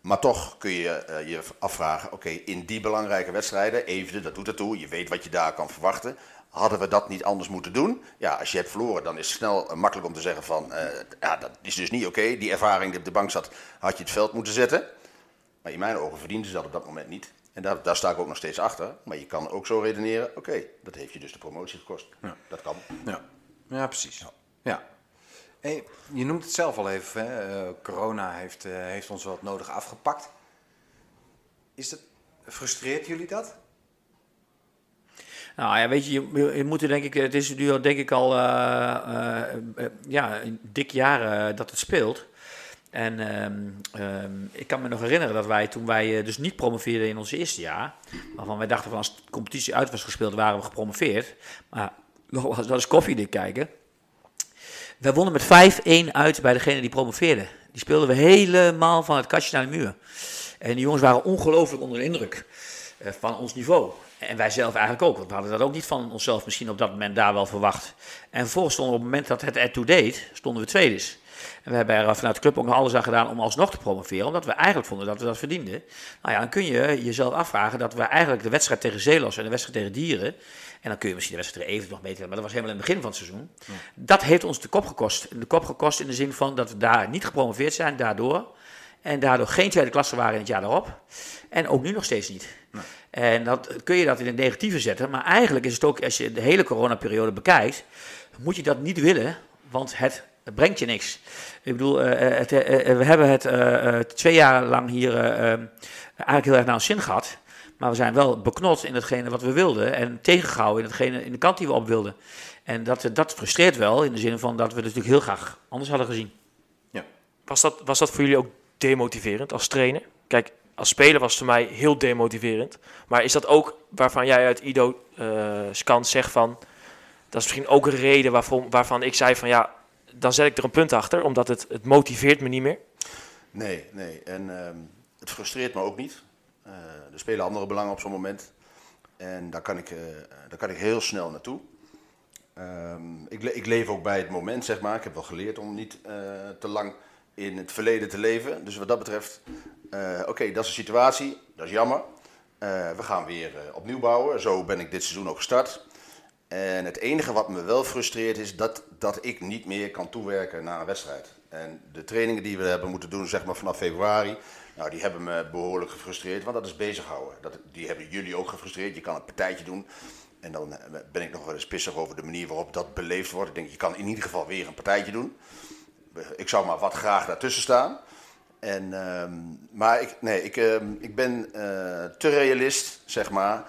Maar toch kun je je afvragen, oké, in die belangrijke wedstrijden, even, dat doet ertoe, je weet wat je daar kan verwachten. Hadden we dat niet anders moeten doen? Ja, als je hebt verloren, dan is het snel eh, makkelijk om te zeggen van, eh, ja, dat is dus niet oké. Die ervaring die op de bank zat, had je het veld moeten zetten. Maar in mijn ogen verdienden ze dat op dat moment niet. En daar, daar sta ik ook nog steeds achter. Maar je kan ook zo redeneren, oké, dat heeft je dus de promotie gekost. Dat kan. Ja, ja precies. Ja. Hey, je noemt het zelf al even, hè? eh, corona heeft, heeft ons wat nodig afgepakt. Is dat, frustreert jullie dat? Nou ja, weet je, je, moet er denk ik, het is nu al denk ik al eh, eh, eh, ja, een dik jaar dat het speelt. En ehm, ehm, ik kan me nog herinneren dat wij toen wij dus niet promoveerden in ons eerste jaar, waarvan wij dachten van als de competitie uit was gespeeld, waren we gepromoveerd. Maar wel eens koffiedik kijken. We wonnen met 5-1 uit bij degene die promoveerde. Die speelden we helemaal van het kastje naar de muur. En die jongens waren ongelooflijk onder de indruk van ons niveau. En wij zelf eigenlijk ook, want we hadden dat ook niet van onszelf misschien op dat moment daar wel verwacht. En vervolgens stonden we op het moment dat het ertoe deed, stonden we tweede. En we hebben er vanuit de club ook nog alles aan gedaan om alsnog te promoveren, omdat we eigenlijk vonden dat we dat verdienden. Nou ja, dan kun je jezelf afvragen dat we eigenlijk de wedstrijd tegen Zeelos en de wedstrijd tegen Dieren, en dan kun je misschien de wedstrijd even nog meten, maar dat was helemaal in het begin van het seizoen. Dat heeft ons de kop gekost. De kop gekost in de zin van dat we daar niet gepromoveerd zijn daardoor. En daardoor geen tweede klasse waren in het jaar daarop. En ook nu nog steeds niet. En dat, kun je dat in het negatieve zetten. Maar eigenlijk is het ook, als je de hele coronaperiode bekijkt, moet je dat niet willen, want het brengt je niks. Ik bedoel, eh, het, eh, eh, we hebben het eh, eh, twee jaar lang hier eigenlijk heel erg naar ons zin gehad. Maar we zijn wel beknot in hetgene wat we wilden en tegengehouden in, hetgene, in de kant die we op wilden. En dat, dat frustreert wel in de zin van dat we het natuurlijk heel graag anders hadden gezien. Was dat, was dat voor jullie ook demotiverend als trainer? Kijk, als speler was het voor mij heel demotiverend. Maar is dat ook waarvan jij uit Ido eh kant zegt van... Dat is misschien ook een reden waarvan, waarvan ik zei van ja, dan zet ik er een punt achter. Omdat het, het motiveert me niet meer. Nee, nee. En ehm, het frustreert me ook niet. Eh, er spelen andere belangen op zo'n moment. En daar kan ik, eh, daar kan ik heel snel naartoe. Ehm, ik, ik leef ook bij het moment, zeg maar. Ik heb wel geleerd om niet eh, te lang in het verleden te leven. Dus wat dat betreft, eh, oké, dat is een situatie. Dat is jammer. Eh, we gaan weer eh, opnieuw bouwen. Zo ben ik dit seizoen ook gestart. En het enige wat me wel frustreert is dat, dat ik niet meer kan toewerken naar een wedstrijd. En de trainingen die we hebben moeten doen zeg maar, vanaf februari, nou, die hebben me behoorlijk gefrustreerd, want dat is bezighouden. Dat, die hebben jullie ook gefrustreerd. Je kan een partijtje doen en dan ben ik nog wel eens pissig over de manier waarop dat beleefd wordt. Ik denk, je kan in ieder geval weer een partijtje doen. Ik zou maar wat graag daartussen staan. En, ehm, maar ik, nee, ik, ehm, ik ben eh, te realist, zeg maar.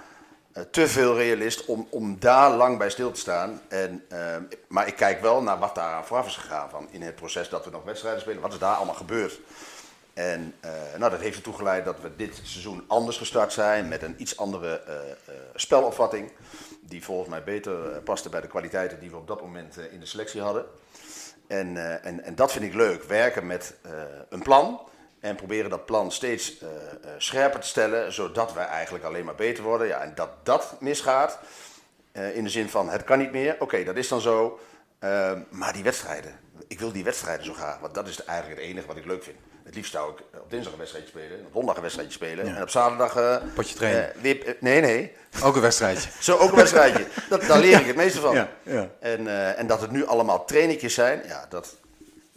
Eh, te veel realist om, om daar lang bij stil te staan. En, ehm, maar ik kijk wel naar wat daar vooraf is gegaan. Van in het proces dat we nog wedstrijden spelen. Wat is daar allemaal gebeurd? En eh, nou, dat heeft ertoe geleid dat we dit seizoen anders gestart zijn. Met een iets andere spelopvatting. Die volgens mij beter paste bij de kwaliteiten die we op dat moment in de selectie hadden. En, eh, en, en dat vind ik leuk. Werken met eh, een plan. En proberen dat plan steeds eh, scherper te stellen. Zodat wij eigenlijk alleen maar beter worden. Ja, en dat dat misgaat. in de zin van het kan niet meer. Oké, dat is dan zo. Eh, maar die wedstrijden. Ik wil die wedstrijden zo graag. Want dat is eigenlijk het enige wat ik leuk vind. Het liefst zou ik op dinsdag een wedstrijdje spelen. Op donderdag een wedstrijdje spelen. En op zaterdag... eh, Potje trainen. eh, weer, eh, nee, nee. Ook een wedstrijdje. Zo ook een wedstrijdje. Dat, daar leer ik het meeste van. Ja, ja. En, eh, en dat het nu allemaal trainingjes zijn, ja, dat,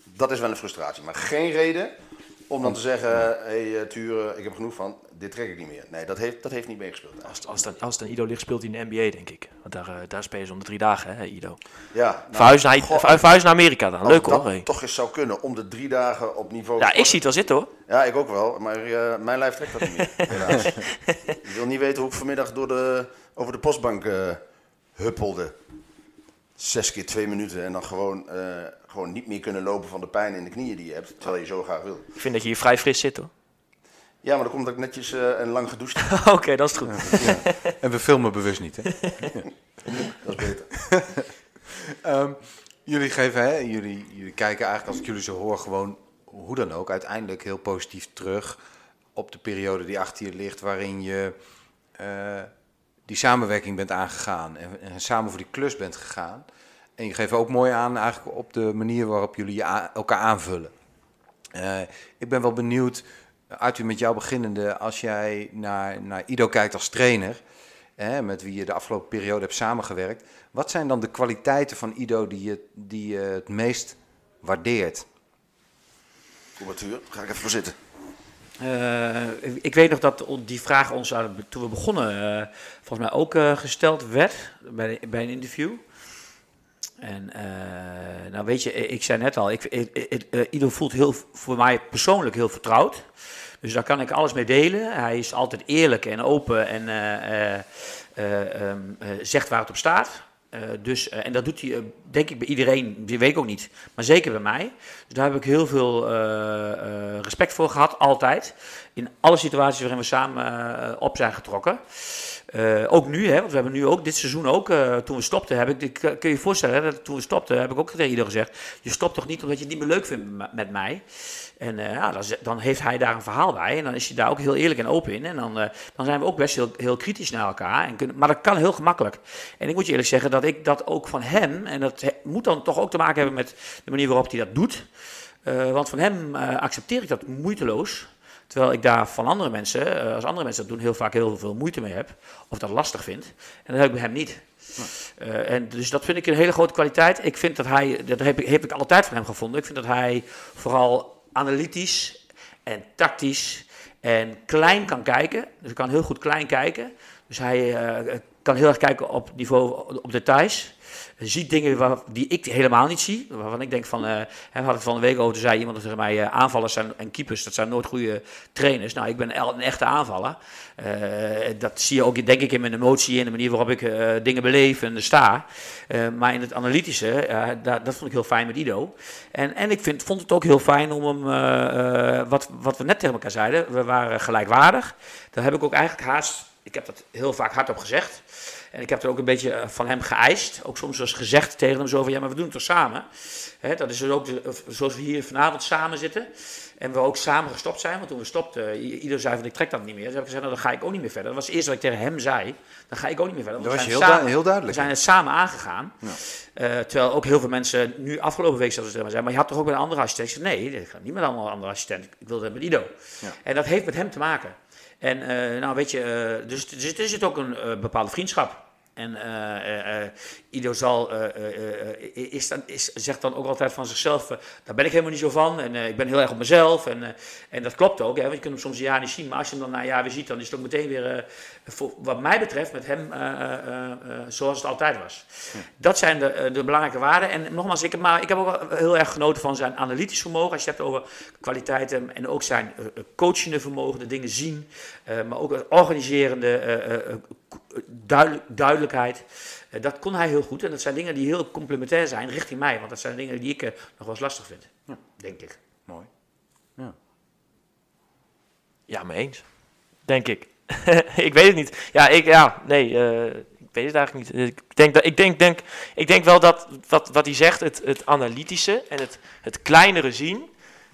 dat is wel een frustratie. Maar geen reden om dan te zeggen, hé hey, eh, Ture, ik heb genoeg van, dit trek ik niet meer. Nee, dat heeft, dat heeft niet meegespeeld. Als, als, het, als aan Ido ligt, speelt hij in de NBA, denk ik. Want daar, eh, daar spelen ze om de drie dagen, hè, Ido. Ja, nou, verhuis, naar, verhuis naar Amerika dan. Leuk dat hoor. hey. toch eens zou kunnen om de drie dagen op niveau... Ja, ik zie het wel zitten hoor. Ja, ik ook wel, maar eh, mijn lijf trekt dat niet meer. helaas. Je wil niet weten hoe ik vanmiddag door de, over de postbank eh, huppelde. Zes keer twee minuten en dan gewoon, eh, gewoon niet meer kunnen lopen van de pijn in de knieën die je hebt, terwijl je zo graag wil. Ik vind dat je hier vrij fris zit hoor. Ja, maar dan komt dat ik netjes eh, en lang gedoucht heb. Oké, dat is goed. En we filmen bewust niet, hè? Dat is beter. Ehm, jullie geven, hè, jullie, jullie kijken eigenlijk, als ik jullie zo hoor, gewoon hoe dan ook, uiteindelijk heel positief terug op de periode die achter je ligt, waarin je eh, die samenwerking bent aangegaan en, en samen voor die klus bent gegaan. En je geeft ook mooi aan eigenlijk op de manier waarop jullie elkaar aanvullen. Eh, ik ben wel benieuwd, Arthur, met jou beginnende, als jij naar, naar Ido kijkt als trainer, hè, met wie je de afgelopen periode hebt samengewerkt. Wat zijn dan de kwaliteiten van Ido die je, die je het meest waardeert? Kom. Ga ik even voor zitten. Eh, ik- weet nog dat die vraag ons aan toen we begonnen, eh, volgens mij ook eh, gesteld werd bij, bij een interview. En eh, nou weet je, ik zei net al, ik, eh, voelt heel, voor mij persoonlijk heel vertrouwd. Dus daar kan ik alles mee delen. Hij is altijd eerlijk en open en eh, eh, eh, ehm, eh, zegt waar het op staat. Dus, en dat doet hij, denk ik, bij iedereen, die weet ik ook niet, maar zeker bij mij. Dus daar heb ik heel veel respect voor gehad, altijd. In alle situaties waarin we samen eh, op zijn getrokken. Eh, ook nu, hè, want we hebben nu ook dit seizoen ook, eh, toen we stopten, heb ik, kun je je voorstellen, hè, dat toen we stopten, heb ik ook tegen ieder gezegd, je stopt toch niet omdat je het niet meer leuk vindt met- mij. En ja, dan, dan heeft hij daar een verhaal bij en dan is hij daar ook heel eerlijk en open in. En dan, dan zijn we ook best heel, kritisch naar elkaar. En kunnen, maar dat kan heel gemakkelijk. En ik moet je eerlijk zeggen dat ik dat ook van hem, en dat moet dan toch ook te maken hebben met de manier waarop hij dat doet. Want van hem accepteer ik dat moeiteloos. Terwijl ik daar van andere mensen, eh, als andere mensen dat doen, heel vaak heel veel moeite mee heb. Of dat lastig vind. En dat heb ik bij hem niet. Eh, en dus dat vind ik een hele grote kwaliteit. Ik vind dat hij, dat heb ik, heb ik altijd van hem gevonden. Ik vind dat hij vooral analytisch en tactisch en klein kan kijken. Dus hij kan heel goed klein kijken. Dus hij eh, kan heel erg kijken op niveau, op details. Ziet dingen waar, die ik helemaal niet zie. Waarvan ik denk van, eh hè, had van de week over, zei iemand tegen mij, eh, aanvallers en keepers, dat zijn nooit goede trainers. Nou, ik ben een echte aanvaller. Eh, dat zie je ook, denk ik, in mijn emotie en de manier waarop ik dingen beleef en sta. Maar in het analytische, daar- dat vond ik heel fijn met Ido. En, en ik vind, vond het ook heel fijn om hem, wat, wat we net tegen elkaar zeiden, we waren gelijkwaardig. Daar heb ik ook eigenlijk haast, ik heb dat heel vaak hardop gezegd. En ik heb er ook een beetje eh, van hem geëist. Ook soms was gezegd tegen hem zo van, ja, maar we doen het toch samen? Dat is dus ook de- zoals we hier vanavond samen zitten. En we ook samen gestopt zijn. Want toen we stopten, ieder zei van, ik trek dat niet meer. Dus heb ik gezegd, nou, dan ga ik ook niet meer verder. Dat was het eerste wat ik tegen hem zei. Dan ga ik ook niet meer verder. Dat was we je zijn heel, samen- du- heel duidelijk. we zijn het samen aangegaan. Eh, terwijl ook heel veel mensen nu afgelopen week zelfs zeiden, maar je had toch ook met een andere assistent? Ik zei, nee, ik ga niet met een andere assistent. Ik wilde met Ido. En dat heeft met hem te maken. En eh, nou weet je, eh, dus, dus is het ook een eh, bepaalde vriendschap. En eh, eh, eh, Ido zal, eh, eh, eh, is dan, is, zegt dan ook altijd van zichzelf, eh, daar ben ik helemaal niet zo van. En eh, ik ben heel erg op mezelf. En, eh, en dat klopt ook, hè, want je kunt hem soms een jaar niet zien. Maar als je hem dan na een jaar weer ziet, dan is het ook meteen weer, eh, voor, wat mij betreft, met hem eh, eh, eh, eh, zoals het altijd was. Dat zijn de, eh, de belangrijke waarden. En nogmaals, ik heb, maar, ik heb ook heel erg genoten van zijn analytisch vermogen. Als je het hebt over kwaliteiten en ook zijn eh, eh, coachende vermogen, de dingen zien. eh, maar ook het organiserende, eh, eh, eh, duidelijk, duidelijkheid. Eh, dat kon hij heel goed. En dat zijn dingen die heel complementair zijn richting mij. Want dat zijn dingen die ik eh, nog wel eens lastig vind. Denk ik. Mooi. Ja, mee eens. Denk ik. ik weet het niet. Ja, ik, ja nee, eh, ik weet het eigenlijk niet. Ik denk, dat, ik denk, denk, ik denk wel dat wat, wat hij zegt, het, het analytische en het, het kleinere zien,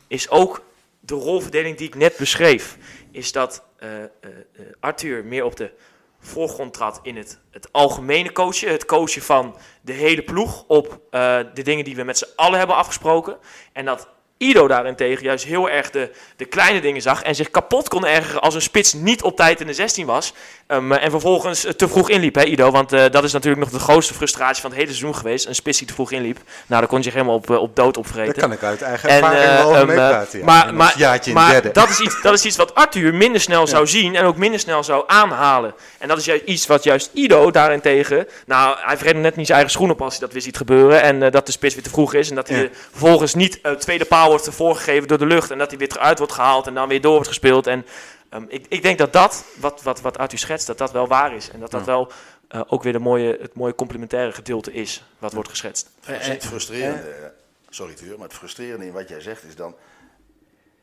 is ook de rolverdeling die ik net beschreef. Is dat eh, eh, eh, Arthur meer op de voorgrond trad in het, het algemene coachen. Het coachen van de hele ploeg op eh, de dingen die we met z'n allen hebben afgesproken. En dat Ido daarentegen juist heel erg de, de kleine dingen zag en zich kapot kon ergeren als een spits niet op tijd in de 16 was. Ehm, en vervolgens eh, te vroeg inliep, hè Ido? Want eh, dat is natuurlijk nog de grootste frustratie van het hele seizoen geweest. Een spits die te vroeg inliep. Nou, daar kon je zich helemaal op, eh, op dood opvreten. Daar kan ik uit eigen En, ervaring over ehm, eh, meepraten. ja. Maar, maar, ons jaartje in maar derde. dat, is iets, dat is iets wat Arthur minder snel zou zien en ook minder snel zou aanhalen. En dat is juist iets wat juist Ido daarentegen... Nou, hij vergeet net niet zijn eigen schoen op als hij dat weer ziet gebeuren. En dat de spits weer te vroeg is. En dat hij Ja. er vervolgens niet uh, tweede paal wordt voorgegeven door de lucht. En dat hij weer eruit wordt gehaald en dan weer door wordt gespeeld. En um, ik, ik denk dat dat, wat, wat, wat Arthur schetst, dat dat wel waar is. En dat dat Ja. wel uh, ook weer de mooie, het mooie complementaire gedeelte is wat wordt geschetst. Het frustrerende, sorry Tuur, maar het frustrerende in wat jij zegt is dan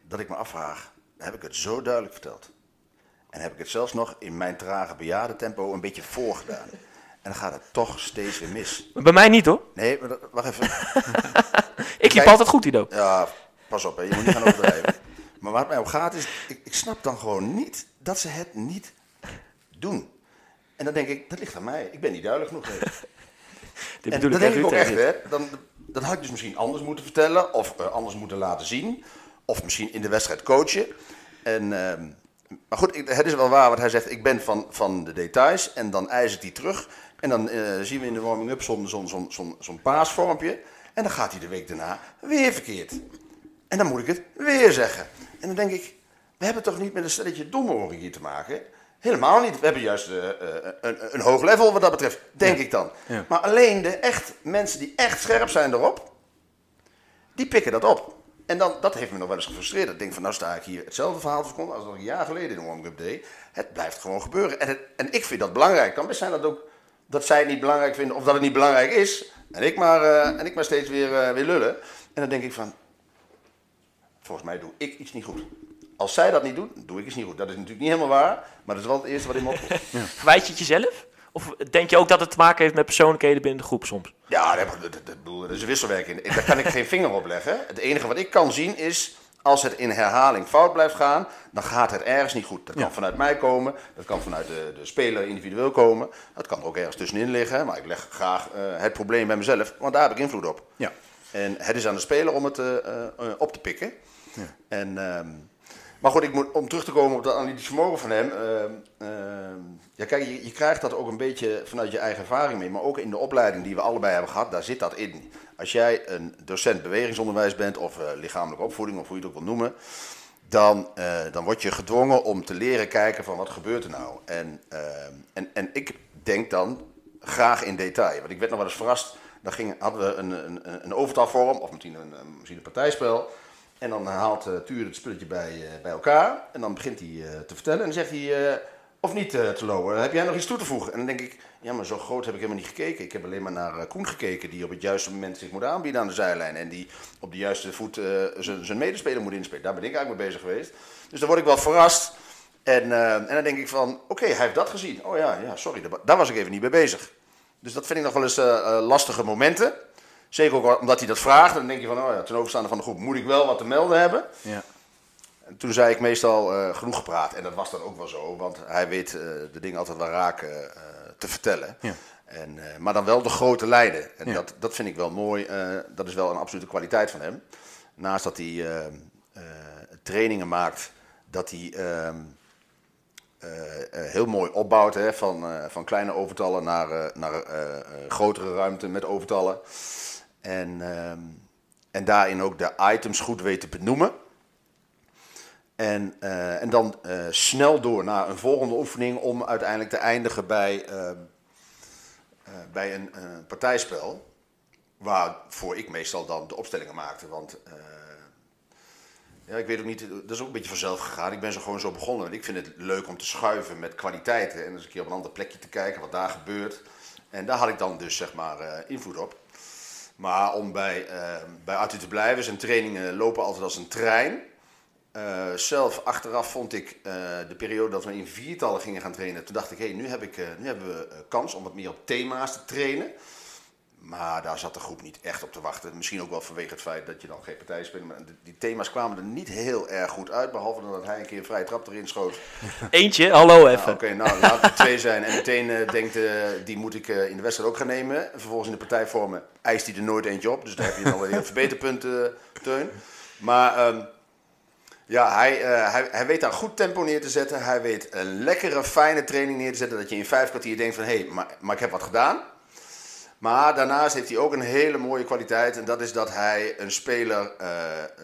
dat ik me afvraag, heb ik het zo duidelijk verteld? En heb ik het zelfs nog in mijn trage bejaardentempo een beetje voorgedaan? En dan gaat het toch steeds weer mis. Bij mij niet hoor. Nee, maar dat, wacht even. ik liep altijd goed, Ido. Ja, pas op, hè. je moet niet gaan overdrijven. maar waar het mij om gaat is, ik, ik snap dan gewoon niet dat ze het niet doen. En dan denk ik, dat ligt aan mij. Ik ben niet duidelijk genoeg. Dit En dat ik denk ik ook echt, hè. Dan, dan had ik dus misschien anders moeten vertellen, of eh, anders moeten laten zien. Of misschien in de wedstrijd coachen. En, ehm, maar goed, ik- het is wel waar wat hij zegt. Ik ben van, van de details en dan eis ik die terug. En dan eh, zien we in de warming-up zo'n zo'n zo'n paasvormpje. En dan gaat hij de week daarna weer verkeerd. En dan moet ik het weer zeggen. En dan denk ik, we hebben toch niet met een stelletje domme hier te maken? Helemaal niet. We hebben juist eh, eh, een, een hoog level wat dat betreft, denk ik dan. Ja. Maar alleen de echt, mensen die echt scherp zijn erop, die pikken dat op. En dan, dat heeft me nog wel eens gefrustreerd. Ik denk van, nou sta ik hier hetzelfde verhaal te verkondigen als dat ik een jaar geleden in de warm-up deed. Het blijft gewoon gebeuren. En, het- en ik vind dat belangrijk. Dan best zijn dat ook, dat zij het niet belangrijk vinden of dat het niet belangrijk is. En ik maar, eh, en ik maar steeds weer, eh, weer lullen. En dan denk ik van, volgens mij doe ik iets niet goed. Als zij dat niet doen, doe ik het niet goed. Dat is natuurlijk niet helemaal waar, maar dat is wel het eerste wat in me opkomt. Verwijt je het jezelf? Of denk je ook dat het te maken heeft met persoonlijkheden binnen de groep soms? Ja, dat, dat, dat, dat is een wisselwerking. Daar kan ik geen vinger op leggen. Het enige wat ik kan zien is, als het in herhaling fout blijft gaan, dan gaat het ergens niet goed. Dat kan vanuit mij komen, dat kan vanuit de, de speler individueel komen. Dat kan er ook ergens tussenin liggen, maar ik leg graag eh, het probleem bij mezelf, want daar heb ik invloed op. Ja. En het is aan de speler om het eh, eh, op te pikken. En, ehm, maar goed, ik moet, om terug te komen op dat analytisch vermogen van hem. ehm, ehm, ja, kijk, je, je krijgt dat ook een beetje vanuit je eigen ervaring mee. Maar ook in de opleiding die we allebei hebben gehad, daar zit dat in. Als jij een docent bewegingsonderwijs bent, of eh, lichamelijke opvoeding, of hoe je het ook wil noemen. Dan, eh, dan word je gedwongen om te leren kijken van wat gebeurt er nou. En, ehm, en, en ik denk dan graag in detail. Want ik werd nog wel eens verrast. Dan ging, hadden we een, een, een of misschien een- misschien een partijspel. En dan haalt uh, Tuur het spulletje bij, eh, bij elkaar. En dan begint hij eh, te vertellen. En dan zegt hij, of niet te lopen, heb jij nog iets toe te voegen? En dan denk ik, ja, maar zo groot heb ik helemaal niet gekeken. Ik heb alleen maar naar Koen gekeken, die op het juiste moment zich moet aanbieden aan de zijlijn. En die op de juiste voet zijn medespeler moet inspelen. Daar ben ik eigenlijk mee bezig geweest. Dus dan word ik wel verrast. En, en dan denk ik van, oké, hij heeft dat gezien. Oh ja, ja sorry, daar, daar was ik even niet mee bezig. Dus dat vind ik nog wel eens lastige momenten. Zeker ook omdat hij dat vraagt. Dan denk je van, oh ja, ten overstaande van de groep moet ik wel wat te melden hebben. Ja. En toen zei ik meestal eh, genoeg gepraat. En dat was dan ook wel zo, want hij weet eh, de dingen altijd wel raak eh, te vertellen. Ja. En, maar dan wel de grote lijnen. En Ja. dat, dat vind ik wel mooi. dat is wel een absolute kwaliteit van hem. Naast dat hij trainingen maakt, dat hij ehm, eh, eh, heel mooi opbouwt. Hè, van, van kleine overtallen naar, naar grotere ruimte met overtallen. En, ehm, en daarin ook de items goed weet te benoemen. En, eh, en dan eh, snel door naar een volgende oefening om uiteindelijk te eindigen bij, ehm, eh, bij een partijspel. Waarvoor ik meestal dan de opstellingen maakte. Want ja, ik weet ook niet, dat is ook een beetje vanzelf gegaan. Ik ben zo gewoon zo begonnen. En ik vind het leuk om te schuiven met kwaliteiten. En eens een keer op een ander plekje te kijken wat daar gebeurt. En daar had ik dan dus zeg maar invloed op. Maar om bij, eh, bij Arthur te blijven, zijn trainingen lopen altijd als een trein. Eh, zelf achteraf vond ik eh, de periode dat we in viertallen gingen gaan trainen. Toen dacht ik, hé, nu, heb ik, nu hebben we kans om wat meer op thema's te trainen. Maar daar zat de groep niet echt op te wachten. Misschien ook wel vanwege het feit dat je dan geen partij speelt. Maar die- thema's kwamen er niet heel erg goed uit. Behalve dat hij een keer een vrije trap erin schoot. Eentje, hallo Nou, even. Oké, nou laten het twee zijn. En meteen eh, denkt, eh, die moet ik eh, in de wedstrijd ook gaan nemen. En vervolgens in de partijvormen eist hij er nooit eentje op. Dus daar heb je dan weer een verbeterpunt, eh, Teun. Maar ehm, ja, hij, hij, hij weet daar goed tempo neer te zetten. Hij weet een lekkere, fijne training neer te zetten. Dat je in vijf kwartier denkt van, hé, hey, maar, maar ik heb wat gedaan. Maar daarnaast heeft hij ook een hele mooie kwaliteit. En dat is dat hij een speler, eh,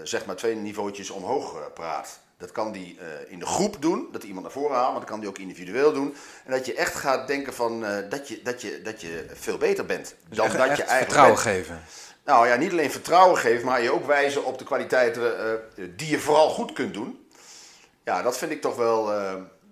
zeg maar, twee niveautjes omhoog eh, praat. Dat kan hij eh, in de groep doen, dat hij iemand naar voren haalt. Maar dat kan hij ook individueel doen. En dat je echt gaat denken van, dat, je, dat, je, dat je veel beter bent. Dan Echt- dat je echt eigenlijk vertrouwen bent. geven. Nou ja, niet alleen vertrouwen geven, maar je ook wijzen op de kwaliteiten die je vooral goed kunt doen. Ja, dat vind ik toch wel,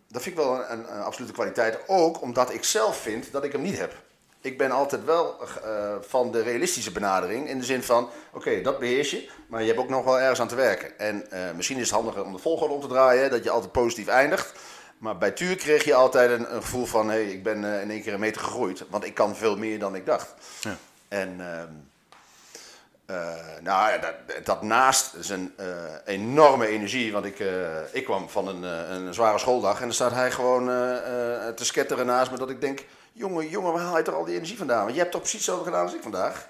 dat vind ik wel een, een absolute kwaliteit. Ook omdat ik zelf vind dat ik hem niet heb. Ik ben altijd wel eh, van de realistische benadering. In de zin van, oké, dat beheers je, maar je hebt ook nog wel ergens aan te werken. En eh, misschien is het handiger om de volgorde om te draaien, dat je altijd positief eindigt. Maar bij Tuur kreeg je altijd een, een gevoel van, hé, hey, ik ben eh, in één keer een meter gegroeid. Want ik kan veel meer dan ik dacht. Ja. En... ehm, eh, nou ja, dat, dat naast zijn eh, enorme energie, want ik, ik kwam van een, een zware schooldag en dan staat hij gewoon te sketteren naast me dat ik denk, jongen, jongen, waar haal je toch al die energie vandaan? Want je hebt toch precies hetzelfde gedaan als ik vandaag.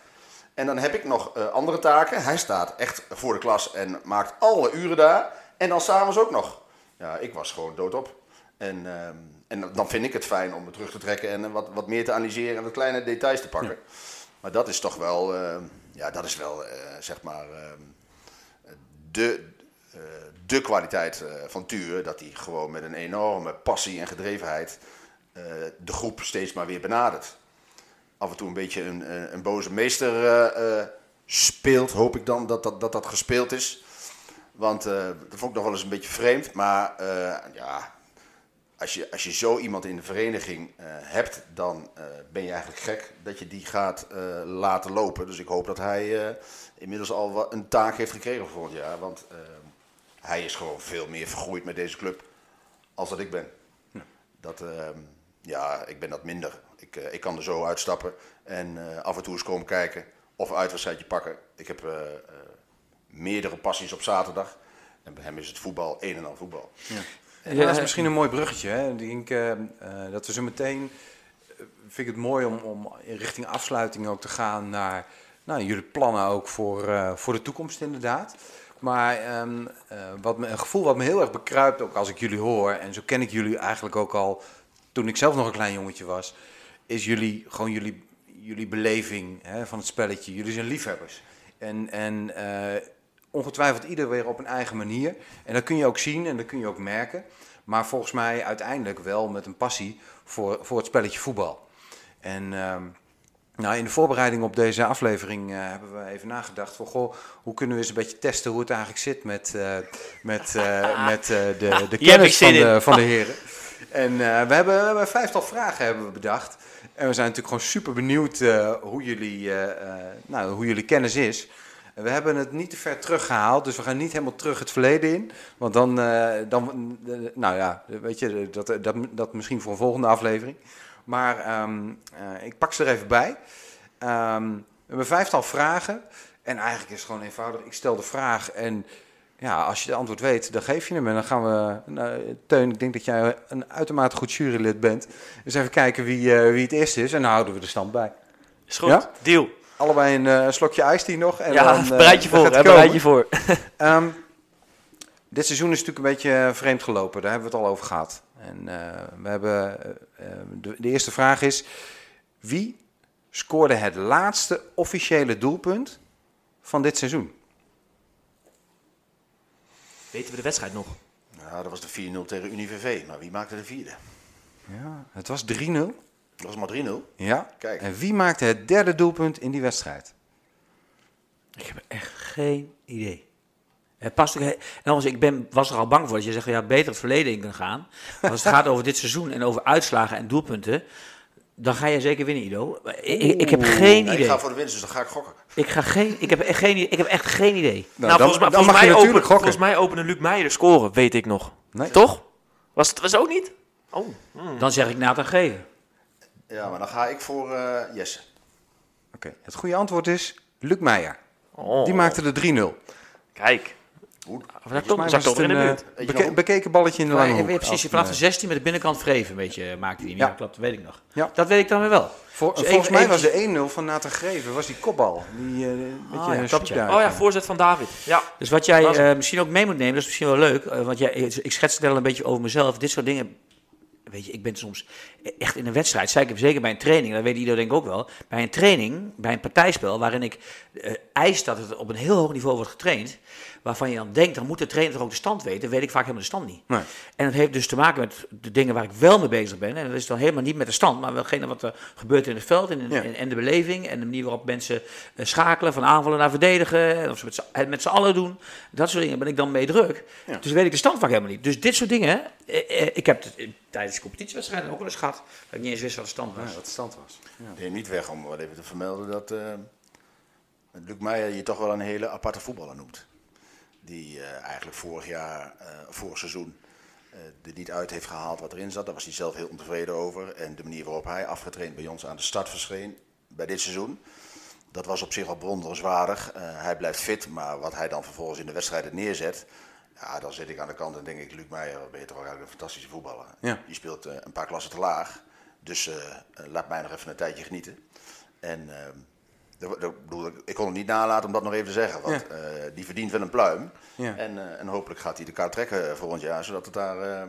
En dan heb ik nog eh, andere taken. Hij staat echt voor de klas en maakt alle uren daar. En dan s'avonds ook nog. Ja, ik was gewoon doodop. En, ehm, en dan vind ik het fijn om me terug te trekken en wat, wat meer te analyseren en wat kleine details te pakken. Maar dat is toch wel, eh, ja, dat is wel, eh, zeg maar, ehm, de, eh, de kwaliteit van Tuur. Dat hij gewoon met een enorme passie en gedrevenheid de groep steeds maar weer benadert. Af en toe een beetje een, een, een boze meester eh, eh, speelt, hoop ik dan dat dat, dat, dat gespeeld is. Want eh, dat vond ik nog wel eens een beetje vreemd. Maar eh, ja, als je, als je zo iemand in de vereniging eh, hebt, dan eh, ben je eigenlijk gek dat je die gaat eh, laten lopen. Dus ik hoop dat hij eh, inmiddels al een taak heeft gekregen voor volgend jaar. Want eh, hij is gewoon veel meer vergroeid met deze club als dat ik ben. Dat, ehm, ja, ik ben dat minder. Ik, eh, ik kan er zo uitstappen en eh, af en toe eens komen kijken of een uitwedstrijdje pakken. Ik heb eh, meerdere passies op zaterdag. En bij hem is het voetbal een en al voetbal. En dat is misschien een mooi bruggetje. Hè? Ik denk dat we zo meteen. vind ik het mooi om, om in richting afsluiting ook te gaan naar nou, jullie plannen ook voor, voor de toekomst, inderdaad. Maar ehm, eh, wat me, een gevoel wat me heel erg bekruipt, ook als ik jullie hoor, en zo ken ik jullie eigenlijk ook al toen ik zelf nog een klein jongetje was, is jullie gewoon jullie, jullie beleving hè, van het spelletje. Jullie zijn liefhebbers. En, en eh, ongetwijfeld ieder weer op een eigen manier. En dat kun je ook zien en dat kun je ook merken. Maar volgens mij uiteindelijk wel met een passie voor, voor het spelletje voetbal. En ehm, nou, in de voorbereiding op deze aflevering eh, hebben we even nagedacht van... Goh, hoe kunnen we eens een beetje testen hoe het eigenlijk zit met, eh, met, met de, de kennis van de, van de heren. En eh, we, hebben, een vijftal vragen hebben we bedacht. En we zijn natuurlijk gewoon super benieuwd eh, hoe, jullie, eh, nou, hoe jullie kennis is. We hebben het niet te ver teruggehaald, dus we gaan niet helemaal terug het verleden in. Want dan, dan nou ja, weet je, dat, dat, dat misschien voor een volgende aflevering. Maar ehm, eh, ik pak ze er even bij. Ehm, we hebben vijftal vragen. En eigenlijk is het gewoon eenvoudig. Ik stel de vraag en ja, als je het antwoord weet, dan geef je hem. En dan gaan we, nou, Teun, ik denk dat jij een uitermate goed jurylid bent. Dus even kijken wie, eh, wie het eerste is en dan houden we de stand bij. Is goed. Ja? Deal. Allebei een eh, slokje ijs die nog. En ja, dan, eh, bereid je voor. hè, bereid je voor. Ehm, dit seizoen is natuurlijk een beetje vreemd gelopen. Daar hebben we het al over gehad. En we hebben, de, de eerste vraag is: wie scoorde het laatste officiële doelpunt van dit seizoen? Weten we de wedstrijd nog? Ja, dat was de 4-0 tegen UniVV. Maar wie maakte de vierde? Ja, het was 3-0. Dat was maar 3-0. Ja. Kijk. En wie maakte het derde doelpunt in die wedstrijd? Ik heb echt geen idee. Het past ook en ik ben, was er al bang voor dat je zegt, ja, beter het verleden in kan gaan. Maar als het gaat over dit seizoen en over uitslagen en doelpunten, dan ga je zeker winnen, Ido. Ik, heb geen Ja, ik idee. ga voor de winst, dus dan ga ik gokken. Ik, ga geen, ik, heb echt geen, idee- ik heb echt geen idee. Nou, dan, volgens mij, dan volgens mag je mij natuurlijk openen, gokken. Volgens mij opende Luc Meijer de score, weet ik nog. Nee. Toch? Was het was het ook niet? Oh. Dan zeg ik Nathan Geven. Ja, maar dan ga ik voor eh Jesse. Oké, Het goede antwoord is Luc Meijer. oh. Die maakte de 3-0. Kijk. Hoe? Of dat in een de eh, buurt. Beke- nog? bekeken balletje in de lange hoek. precies, Als in plaats van een, 16 met de binnenkant vreven, een beetje, eh, maakte hij. Ja. Ja, klopt, dat weet ik nog. Ja. Dat weet ik dan weer wel. eh, voor- Dus volgens even- mij was de 1-0 van Nathan Greven, was die kopbal. Die, eh beetje ja, een klopt, ja. shoot Oh ja, voorzet van David. Ja. Dus wat jij eh, misschien ook mee moet nemen, dat is misschien wel leuk. eh, want jij, ik schets het al een beetje over mezelf. Dit soort dingen. Weet je, ik ben soms echt in een wedstrijd, zeker, zeker bij een training, dat weet iedereen denk ik ook wel. Bij een training, bij een partijspel, waarin ik eh, eis dat het op een heel hoog niveau wordt getraind. Waarvan je dan denkt, dan moet de trainer toch ook de stand weten. weet ik vaak helemaal de stand niet. Nee. En dat heeft dus te maken met de dingen waar ik wel mee bezig ben. En dat is dan helemaal niet met de stand, maar welgene wat er gebeurt in het veld en, Ja. en, en de beleving. En de manier waarop mensen eh, schakelen van aanvallen naar verdedigen. En of ze met het met z'n allen doen. Dat soort dingen ben ik dan mee druk. Ja. Dus weet ik de stand vaak helemaal niet. Dus dit soort dingen, eh, eh, ik heb het tijdens de competitiewedstrijden ook wel eens gehad. Dat ik niet eens wist wat de stand was. Ja, wat de stand was. Neem niet weg om wat even te vermelden dat eh Luc Meijer je toch wel een hele aparte voetballer noemt. Die eh, eigenlijk vorig jaar, eh, vorig seizoen, eh er niet uit heeft gehaald wat erin zat. Daar was hij zelf heel ontevreden over. En de manier waarop hij afgetraind bij ons aan de start verscheen bij dit seizoen. Dat was op zich al bewonderenswaardig. Hij blijft fit, maar wat hij dan vervolgens in de wedstrijden neerzet. Ja, dan zit ik aan de kant en denk ik, Luc Meijer, ben je toch eigenlijk een fantastische voetballer. Ja. Je speelt een paar klassen te laag. Dus laat mij nog even een tijdje genieten. En eh, bedoel, ik- ik kon het niet nalaten om dat nog even te zeggen. Want eh, die verdient wel een pluim. Ja. En, eh, en hopelijk gaat hij de kaart trekken volgend jaar. Zodat het daar eh,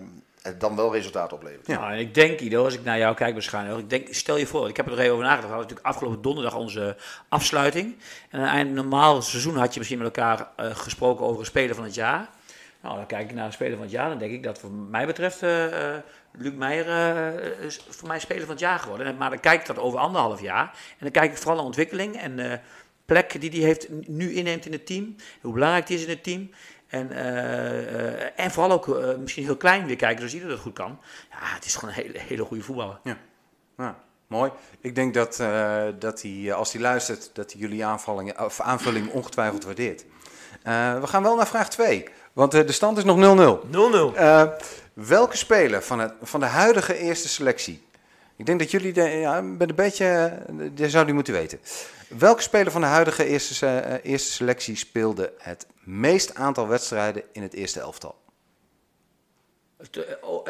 het dan wel resultaat oplevert. Ja. Nou, en ik denk, Ido, als ik naar jou kijk waarschijnlijk, ik denk, stel je voor, ik heb er nog even over nagedacht, we hadden natuurlijk afgelopen donderdag onze afsluiting. En aan het eind normaal seizoen had je misschien met elkaar eh, gesproken over een speler van het jaar. Nou, dan kijk ik naar een speler van het jaar, dan denk ik dat voor mij betreft eh, eh, Luc Meijer eh, is voor mij speler van het jaar geworden. En- Maar dan kijk ik dat over anderhalf jaar. En dan kijk ik vooral naar ontwikkeling en eh plek die hij heeft, nu inneemt in het team. Hoe belangrijk die is in het team. En, eh, eh, en vooral ook misschien heel klein weer kijken, zoals iedereen dat goed kan. Ja, het is gewoon een hele, hele goede voetballer. Nou, mooi. Ik denk dat, eh, dat hij, als hij luistert, dat hij jullie of aanvulling ongetwijfeld waardeert. Eh, we gaan wel naar vraag 2. Want de stand is nog 0-0. 0-0. Welke speler van, het, van de huidige eerste selectie? Ik denk dat jullie de, ja, met een beetje, eh, die zou die moeten weten. Welke speler van de huidige eerste, eh, eerste selectie speelde het meest aantal wedstrijden in het eerste elftal? Eh,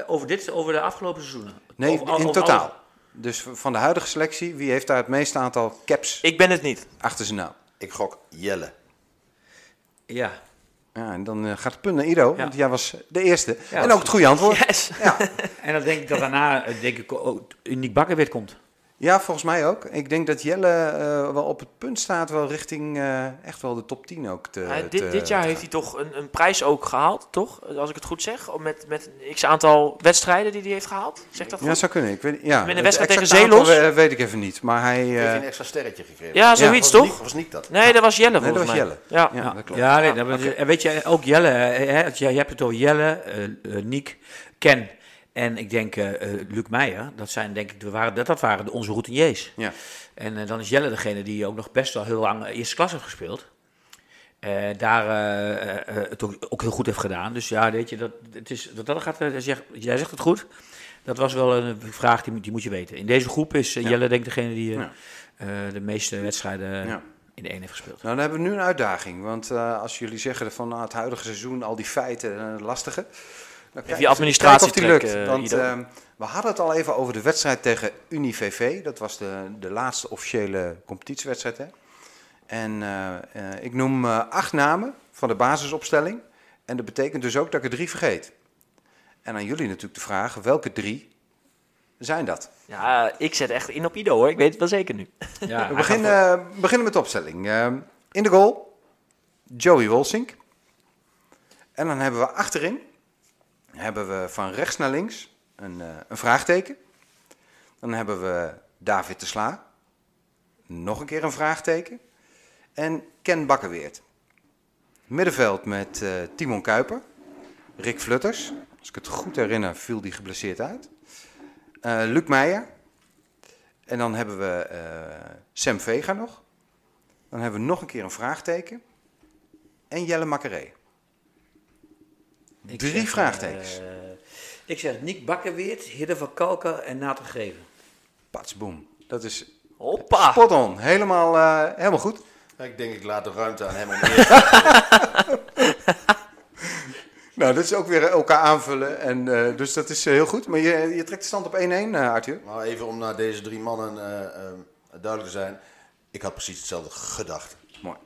Over dit, over de afgelopen seizoenen? Nee, Over- over in alles? totaal. Dus van de huidige selectie, wie heeft daar het meeste aantal caps Ik ben het niet. achter zijn naam? Ik gok Jelle. Ja. Ja, en dan eh, gaat het punt naar Ja. want jij was de eerste. En ook het goede antwoord. Yes. Ja. En dan denk ik dat daarna eh, denk ik, ook Uniek Bakker weer komt. Ja, volgens mij ook. Ik denk dat Jelle eh, wel op het punt staat, wel richting eh, echt wel de top 10 ook te, Ja, te- dit, dit jaar te heeft hij toch een, een prijs ook gehaald, toch? Als ik het goed zeg. Met, met een x aantal wedstrijden die hij heeft gehaald. Zeg dat goed? Ja, zou kunnen. Ik weet, ja, Met een wedstrijd tegen Zeelos? we- weet ik even niet. Maar hij... Heeft eh, hij een extra sterretje gekregen? Ja, zoiets was toch? Niek- was niet dat? Nee, dat was Jelle nee, volgens dat was mij. Jelle. Ja. Ja, dat klopt. Ja, nee, dat was- weet je, ook Jelle, hè, je, hebt het over Jelle, eh eh, Niek, Ken en ik denk eh eh, Luc Meijer. Dat zijn denk ik, de, waren, dat, dat waren de, onze routiniers. Ja. En eh, dan is Jelle degene die ook nog best wel heel lang eerste klas heeft gespeeld. Daar het ook, ook heel goed heeft gedaan. Dus ja, weet je, dat, het is, dat, dat gaat, eh, zeg, jij zegt het goed. Dat was wel een vraag die, die moet je weten. In deze groep is Ja. Jelle denk ik degene die Ja. de meeste wedstrijden in de één heeft gespeeld. Nou, dan hebben we nu een uitdaging. Want als jullie zeggen van nou, het huidige seizoen, al die feiten, lastige. Kijk- je administratie of die lukt. trekken, Want Ido. ehm, we hadden het al even over de wedstrijd tegen UniVV. Dat was de, de laatste officiële competitiewedstrijd. Hè? En eh, eh, ik noem eh, acht namen van de basisopstelling. En dat betekent dus ook dat ik er drie vergeet. En aan jullie natuurlijk de vraag, welke drie zijn dat? Ja, ik zet echt in op Ido hoor. Ik weet het wel zeker nu. Ja, We beginnen, beginnen met de opstelling. Ehm, in de goal, Joey Wolsink. En dan hebben we achterin, hebben we van rechts naar links een, eh, een vraagteken. Dan hebben we David de Sla. Nog een keer een vraagteken. En Ken Bakkerweert. Middenveld met eh, Timon Kuiper. Rick Flutters. Als ik het goed herinner, viel die geblesseerd uit. Eh, Luc Meijer. En dan hebben we eh, Sam Vega nog. Dan hebben we nog een keer een vraagteken. En Jelle Makkeré. Ik Drie zeg, vraagtekens. eh, ik zeg Nick Bakkerweert, Hidde van Kalker en Nathan Greven. Patsboom. Dat is Hoppa. spot on. Helemaal, eh, helemaal goed. Ik denk ik laat de ruimte aan hem om. Nou, dat is ook weer elkaar aanvullen. En, eh, dus dat is heel goed. Maar je, je trekt de stand op 1-1, eh, Arthur. Maar even om naar deze drie mannen duidelijk te zijn. Ik had precies hetzelfde gedacht. Mooi.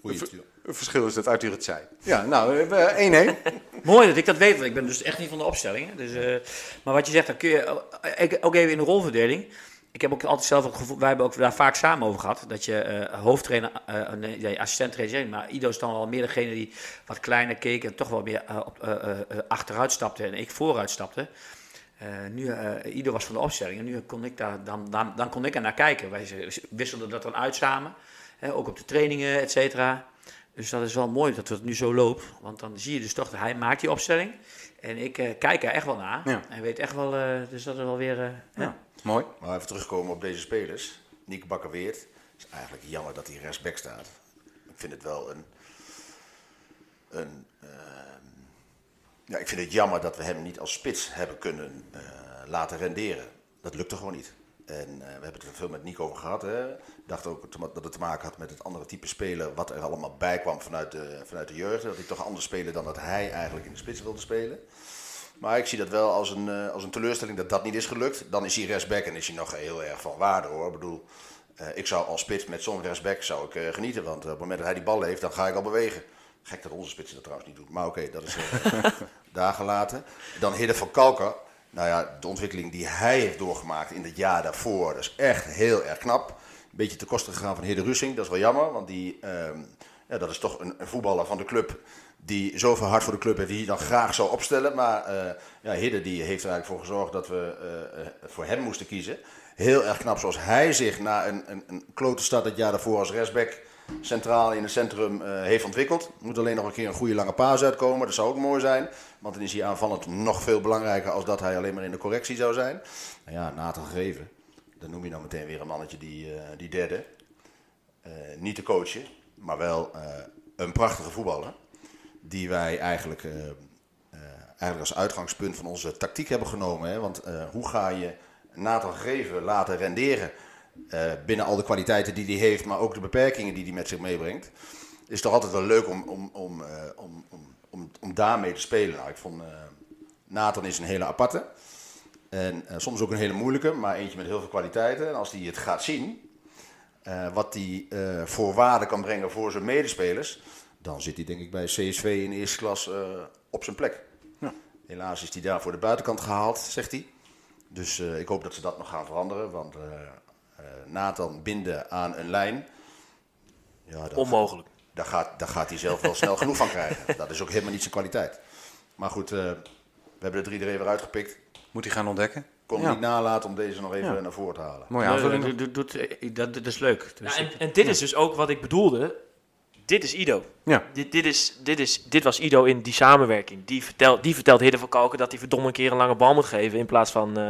Goeie verschil is dat Arthur het zei. Ja, nou, eh, 1-1. Mooi dat ik dat weet, want ik ben dus echt niet van de opstellingen. Dus, eh, maar wat je zegt, dan kun je eh, ook even in de rolverdeling. Ik heb ook altijd zelf ook gevoel, wij hebben ook daar vaak samen over gehad. Dat je eh, hoofdtrainer, nee, assistent trainer, maar Ido is dan wel meer degene die wat kleiner keek en toch wel meer achteruit stapte en ik vooruit stapte. Nu, Ido was van de opstelling en nu kon ik daar, dan, dan, dan kon ik er naar kijken. Wij wisselden dat dan uit samen, hè, ook op de trainingen, et cetera. Dus dat is wel mooi dat het nu zo loopt, want dan zie je dus toch dat hij maakt die opstelling. En ik eh, kijk er echt wel naar Ja. en weet echt wel, eh, dus dat is wel weer... hè. Ja, mooi. Maar even terugkomen op deze spelers. Nick Bakkerweert. Het is eigenlijk jammer dat hij rechtsback staat. Ik vind het wel een... een ehm, ja, ik vind het jammer dat we hem niet als spits hebben kunnen laten renderen. Dat lukte gewoon niet. En we hebben het er veel met Nico over gehad. Hè. Ik dacht ook dat het te maken had met het andere type speler. Wat er allemaal bij kwam vanuit de, vanuit de jeugd. Dat hij toch anders speelde dan dat hij eigenlijk in de spits wilde spelen. Maar ik zie dat wel als een, eh, als een teleurstelling dat dat niet is gelukt. Dan is hij rechtsback en is hij nog heel erg van waarde hoor. Ik bedoel, eh, ik zou als spits met zo'n rechtsback zou ik, eh, genieten. Want op het moment dat hij die bal heeft, dan ga ik al bewegen. Gek dat onze spits dat trouwens niet doet. Maar oké, dat is daar gelaten. Dan Hidde van Kalker. Nou ja, de ontwikkeling die hij heeft doorgemaakt in het jaar daarvoor, dat is echt heel erg knap. Beetje ten koste gegaan van Hidde Russing, dat is wel jammer. Want die, ehm, ja, dat is toch een, een voetballer van de club die zoveel hard voor de club heeft, die hij dan graag zou opstellen. Maar eh ja, Hidde die heeft er eigenlijk voor gezorgd dat we eh, eh, voor hem moesten kiezen. Heel erg knap zoals hij zich na een, een, een klote start het jaar daarvoor als rechtsback centraal in het centrum heeft ontwikkeld. Moet alleen nog een keer een goede lange paas uitkomen. Dat zou ook mooi zijn. Want dan is hij aanvallend nog veel belangrijker als dat hij alleen maar in de correctie zou zijn. Nou ja, Nathan Greven. Dan noem je dan meteen weer een mannetje die, eh, die derde. Eh, niet te coachen, maar wel eh, een prachtige voetballer. die wij eigenlijk, eigenlijk als uitgangspunt van onze tactiek hebben genomen. Hè? Want hoe ga je Nathan gegeven laten renderen binnen al de kwaliteiten die hij heeft, maar ook de beperkingen die hij met zich meebrengt. Is toch altijd wel leuk om, om, om, om, om, om, daarmee te spelen. Nou, ik vond Nathan is een hele aparte. En uh, soms ook een hele moeilijke, maar eentje met heel veel kwaliteiten. En als hij het gaat zien, uh, wat hij uh, voor waarde kan brengen voor zijn medespelers, dan zit hij denk ik bij CSV in eerste klas op zijn plek. Ja. Helaas is hij daar voor de buitenkant gehaald, zegt hij. Dus ik hoop dat ze dat nog gaan veranderen, want Nathan binden aan een lijn. Ja, dat, Onmogelijk. Daar gaat, daar gaat hij zelf wel snel genoeg van krijgen. Dat is ook helemaal niet zijn kwaliteit. Maar goed, we hebben de drie er even uitgepikt. Moet hij gaan ontdekken? kon ja. niet nalaten om deze nog even ja. naar voren te halen. Mooi aanvulling. Dat, dat, dat, dat, is leuk. Dus ja, en, en, dit is dus ook wat ik bedoelde. Dit is Ido. Ja. Dit, dit, is, dit, is, dit was Ido in die samenwerking. Die vertelt, die vertelt Hidde van Kalken dat hij verdomme een keer een lange bal moet geven. In plaats van... Uh,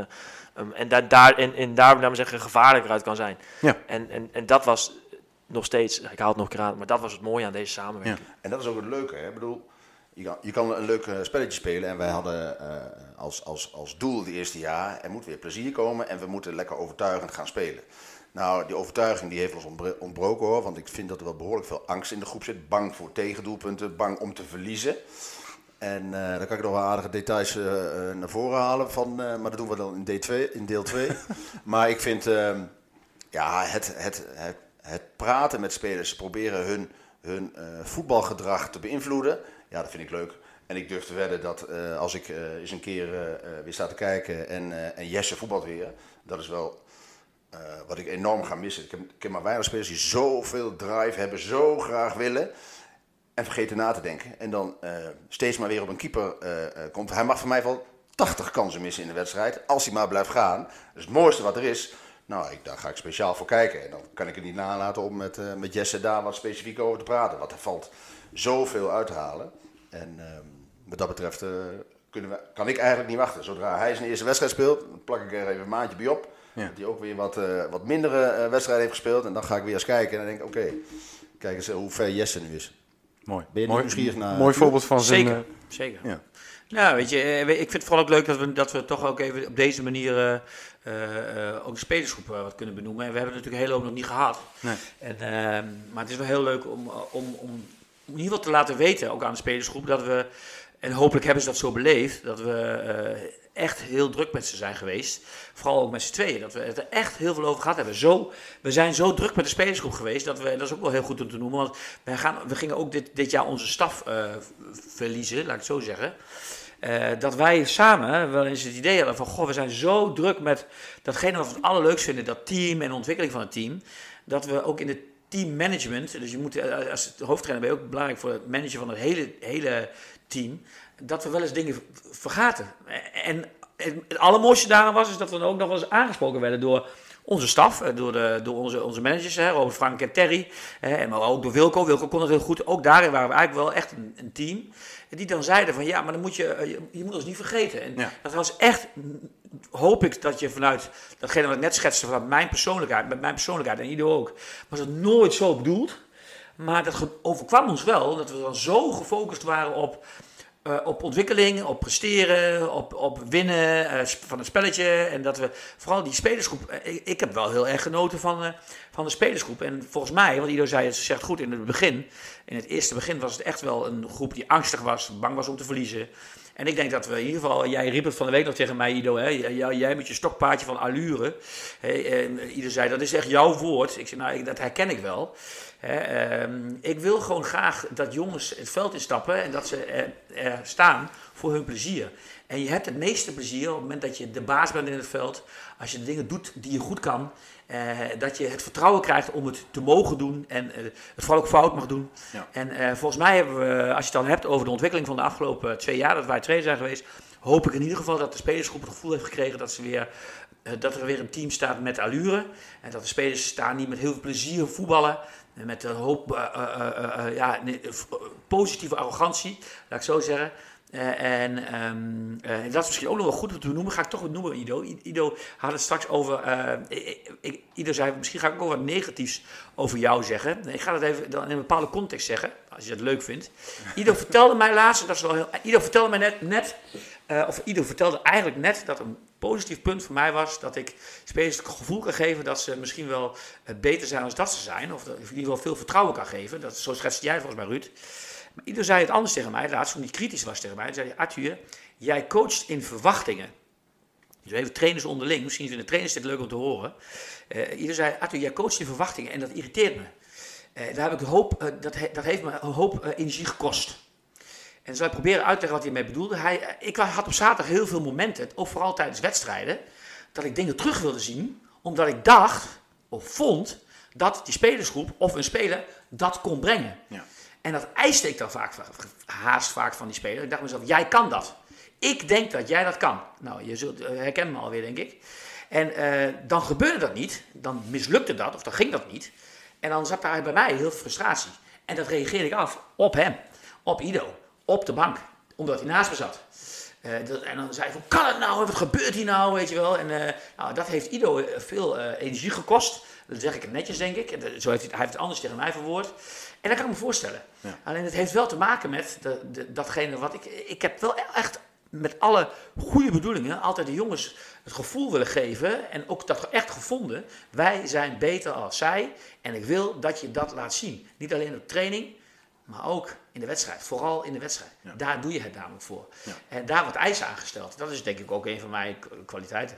um, en, daar daar, en, en daar, laten we zeggen, gevaarlijker uit kan zijn. Ja. En, en, en dat was nog steeds... Ik haal het nog kraan, maar dat was het mooie aan deze samenwerking. Ja. En dat is ook het leuke. Hè? Ik bedoel, je kan, je kan een leuk spelletje spelen. En wij hadden uh, als, als, als doel het eerste jaar, er moet weer plezier komen en we moeten lekker overtuigend gaan spelen. Nou, die overtuiging die heeft ons ontbroken hoor, want ik vind dat er wel behoorlijk veel angst in de groep zit. Bang voor tegendoelpunten, bang om te verliezen. En uh, daar kan ik nog wel aardige details uh, naar voren halen van, maar dat doen we dan in, D2, in deel 2. maar ik vind, uh, ja, het, het, het, het, praten met spelers, proberen hun, hun voetbalgedrag te beïnvloeden, ja, dat vind ik leuk. En ik durf te wedden dat uh, als ik uh, eens een keer uh, weer sta te kijken en, en Jesse voetbalt weer, dat is wel wat ik enorm ga missen. Ik heb, maar weinig spelers die zoveel drive hebben, zo graag willen en vergeten na te denken. En dan steeds maar weer op een keeper komt. Hij mag voor mij wel 80 kansen missen in de wedstrijd, als hij maar blijft gaan. Dat is het mooiste wat er is. Nou, ik, daar ga ik speciaal voor kijken. En dan kan ik het niet nalaten om met, met Jesse daar wat specifiek over te praten. Want er valt zoveel uit te halen. En uh, wat dat betreft uh, kunnen we, kan ik eigenlijk niet wachten. Zodra hij zijn eerste wedstrijd speelt, dan plak ik er even een maandje bij op. Ja. Dat hij ook weer wat, uh, wat mindere uh, wedstrijden heeft gespeeld. En dan ga ik weer eens kijken en dan denk ik, oké, okay, kijk eens hoe ver Jesse nu is. Mooi. Ben je mooi, nieuwsgierig naar... Mooi voorbeeld van zijn... Zeker, zeker. Ja. Nou, weet je, ik vind het vooral ook leuk dat we, dat we toch ook even op deze manier uh, uh, ook de spelersgroep wat kunnen benoemen. En we hebben het natuurlijk heel hoop nog niet gehad. Nee. En, uh, maar het is wel heel leuk om, om, om in ieder geval te laten weten, ook aan de spelersgroep, dat we, en hopelijk hebben ze dat zo beleefd, dat we uh, echt heel druk met ze zijn geweest. Vooral ook met z'n tweeën, dat we het er echt heel veel over gehad hebben. Zo, we zijn zo druk met de spelersgroep geweest, dat, we, dat is ook wel heel goed om te noemen, want wij gaan, we gingen ook dit, dit jaar onze staf uh, verliezen, laat ik het zo zeggen. Uh, dat wij samen wel eens het idee hadden van, goh, we zijn zo druk met datgene wat we het allerleukst vinden, dat team en de ontwikkeling van het team, dat we ook in het teammanagement, dus je moet als hoofdtrainer ben je ook belangrijk voor het managen van het hele, hele team, dat we wel eens dingen vergaten. En het allermooiste daaraan was is dat we dan ook nog wel eens aangesproken werden door onze staf, door, de, door onze, onze managers, hè, Robert Frank en Terry, hè, maar ook door Wilco. Wilco kon het heel goed. Ook daarin waren we eigenlijk wel echt een, een team. Die dan zeiden van ja, maar dan moet je, je, je moet ons niet vergeten. En ja. dat was echt, hoop ik dat je vanuit datgene wat ik net schetste, vanuit mijn persoonlijkheid, met mijn persoonlijkheid en ieder ook, was het nooit zo bedoeld. Maar dat overkwam ons wel, dat we dan zo gefocust waren op, uh, op ontwikkeling, op presteren, op, op winnen uh, van het spelletje. En dat we vooral die spelersgroep. Uh, ik, heb wel heel erg genoten van, van de spelersgroep. En volgens mij, want Ido zei het zegt goed in het begin. In het eerste begin was het echt wel een groep die angstig was, bang was om te verliezen. En ik denk dat we in ieder geval, jij riep het van de week nog tegen mij, Ido, hè, jij, met je stokpaardje van allure. Ido zei, dat is echt jouw woord. Ik zei, nou, dat herken ik wel. Um, ik wil gewoon graag dat jongens het veld instappen en dat ze er, er, staan voor hun plezier. En je hebt het meeste plezier op het moment dat je de baas bent in het veld. Als je de dingen doet die je goed kan. Uh, dat je het vertrouwen krijgt om het te mogen doen en uh, het vooral ook fout mag doen. Ja. En uh, volgens mij hebben we, als je het dan hebt over de ontwikkeling van de afgelopen twee jaar dat wij trainer zijn geweest, hoop ik in ieder geval dat de spelersgroep het gevoel heeft gekregen dat, ze weer, dat er weer een team staat met allure. En dat de spelers staan niet met heel veel plezier voetballen. Met een hoop ja, positieve arrogantie, laat ik zo zeggen. Eh, en ehm, eh, dat is misschien ook nog wel goed om te noemen. Ga ik toch wat noemen, Ido. Ido had het straks over. eh, ik- Ido zei, misschien ga ik ook wat negatiefs over jou zeggen. Ik ga dat even dan in een bepaalde context zeggen, als je dat leuk vindt. Ido vertelde mij laatst, dat is wel heel. Ido vertelde mij net, net of Ido vertelde eigenlijk net dat een positief punt voor mij was dat ik spelers het gevoel kan geven dat ze misschien wel beter zijn als dat ze zijn. Of dat ik in ieder geval veel vertrouwen kan geven. Dat, zo schetste jij volgens mij, Ruud. Maar ieder zei het anders tegen mij, laatst toen hij kritisch was tegen mij. Hij zei, Arthur, jij coacht in verwachtingen. Dus even trainers onderling, misschien vinden trainers dit leuk om te horen. Eh ieder zei, Arthur, jij coacht in verwachtingen en dat irriteert me. Eh, daar heb ik hoop, eh, dat, dat heeft me een hoop energie gekost. En zal ik proberen uit te leggen wat hij mee bedoelde. Hij, ik had op zaterdag heel veel momenten, ook vooral tijdens wedstrijden, dat ik dingen terug wilde zien, omdat ik dacht, of vond, dat die spelersgroep of een speler dat kon brengen. Ja. En dat eiste ik dan vaak, haast vaak van die speler. Ik dacht mezelf, jij kan dat. Ik denk dat jij dat kan. Nou, je zult eh, herkennen me alweer, denk ik. En eh, dan gebeurde dat niet. Dan mislukte dat, of dan ging dat niet. En dan zat daar bij mij heel veel frustratie. En dat reageerde ik af op hem, op Ido, op de bank, omdat hij naast me zat. Eh, dat- en dan zei hij van, kan het nou? Wat gebeurt hier nou? Weet je wel. En nou, dat heeft Ido veel energie gekost. Dat zeg ik netjes, denk ik. Zo heeft hij, hij heeft het anders tegen mij verwoord. En dat kan ik me voorstellen. Alleen het heeft wel te maken met de, de- datgene wat ik... Ik heb wel echt met alle goede bedoelingen altijd de jongens het gevoel willen geven. En ook dat echt gevonden. Wij zijn beter als zij. En ik wil dat je dat laat zien. Niet alleen op training, maar ook in de wedstrijd. Vooral in de wedstrijd. Daar doe je het namelijk voor. En daar wordt eisen aangesteld. Dat is denk ik ook een van mijn kwaliteiten.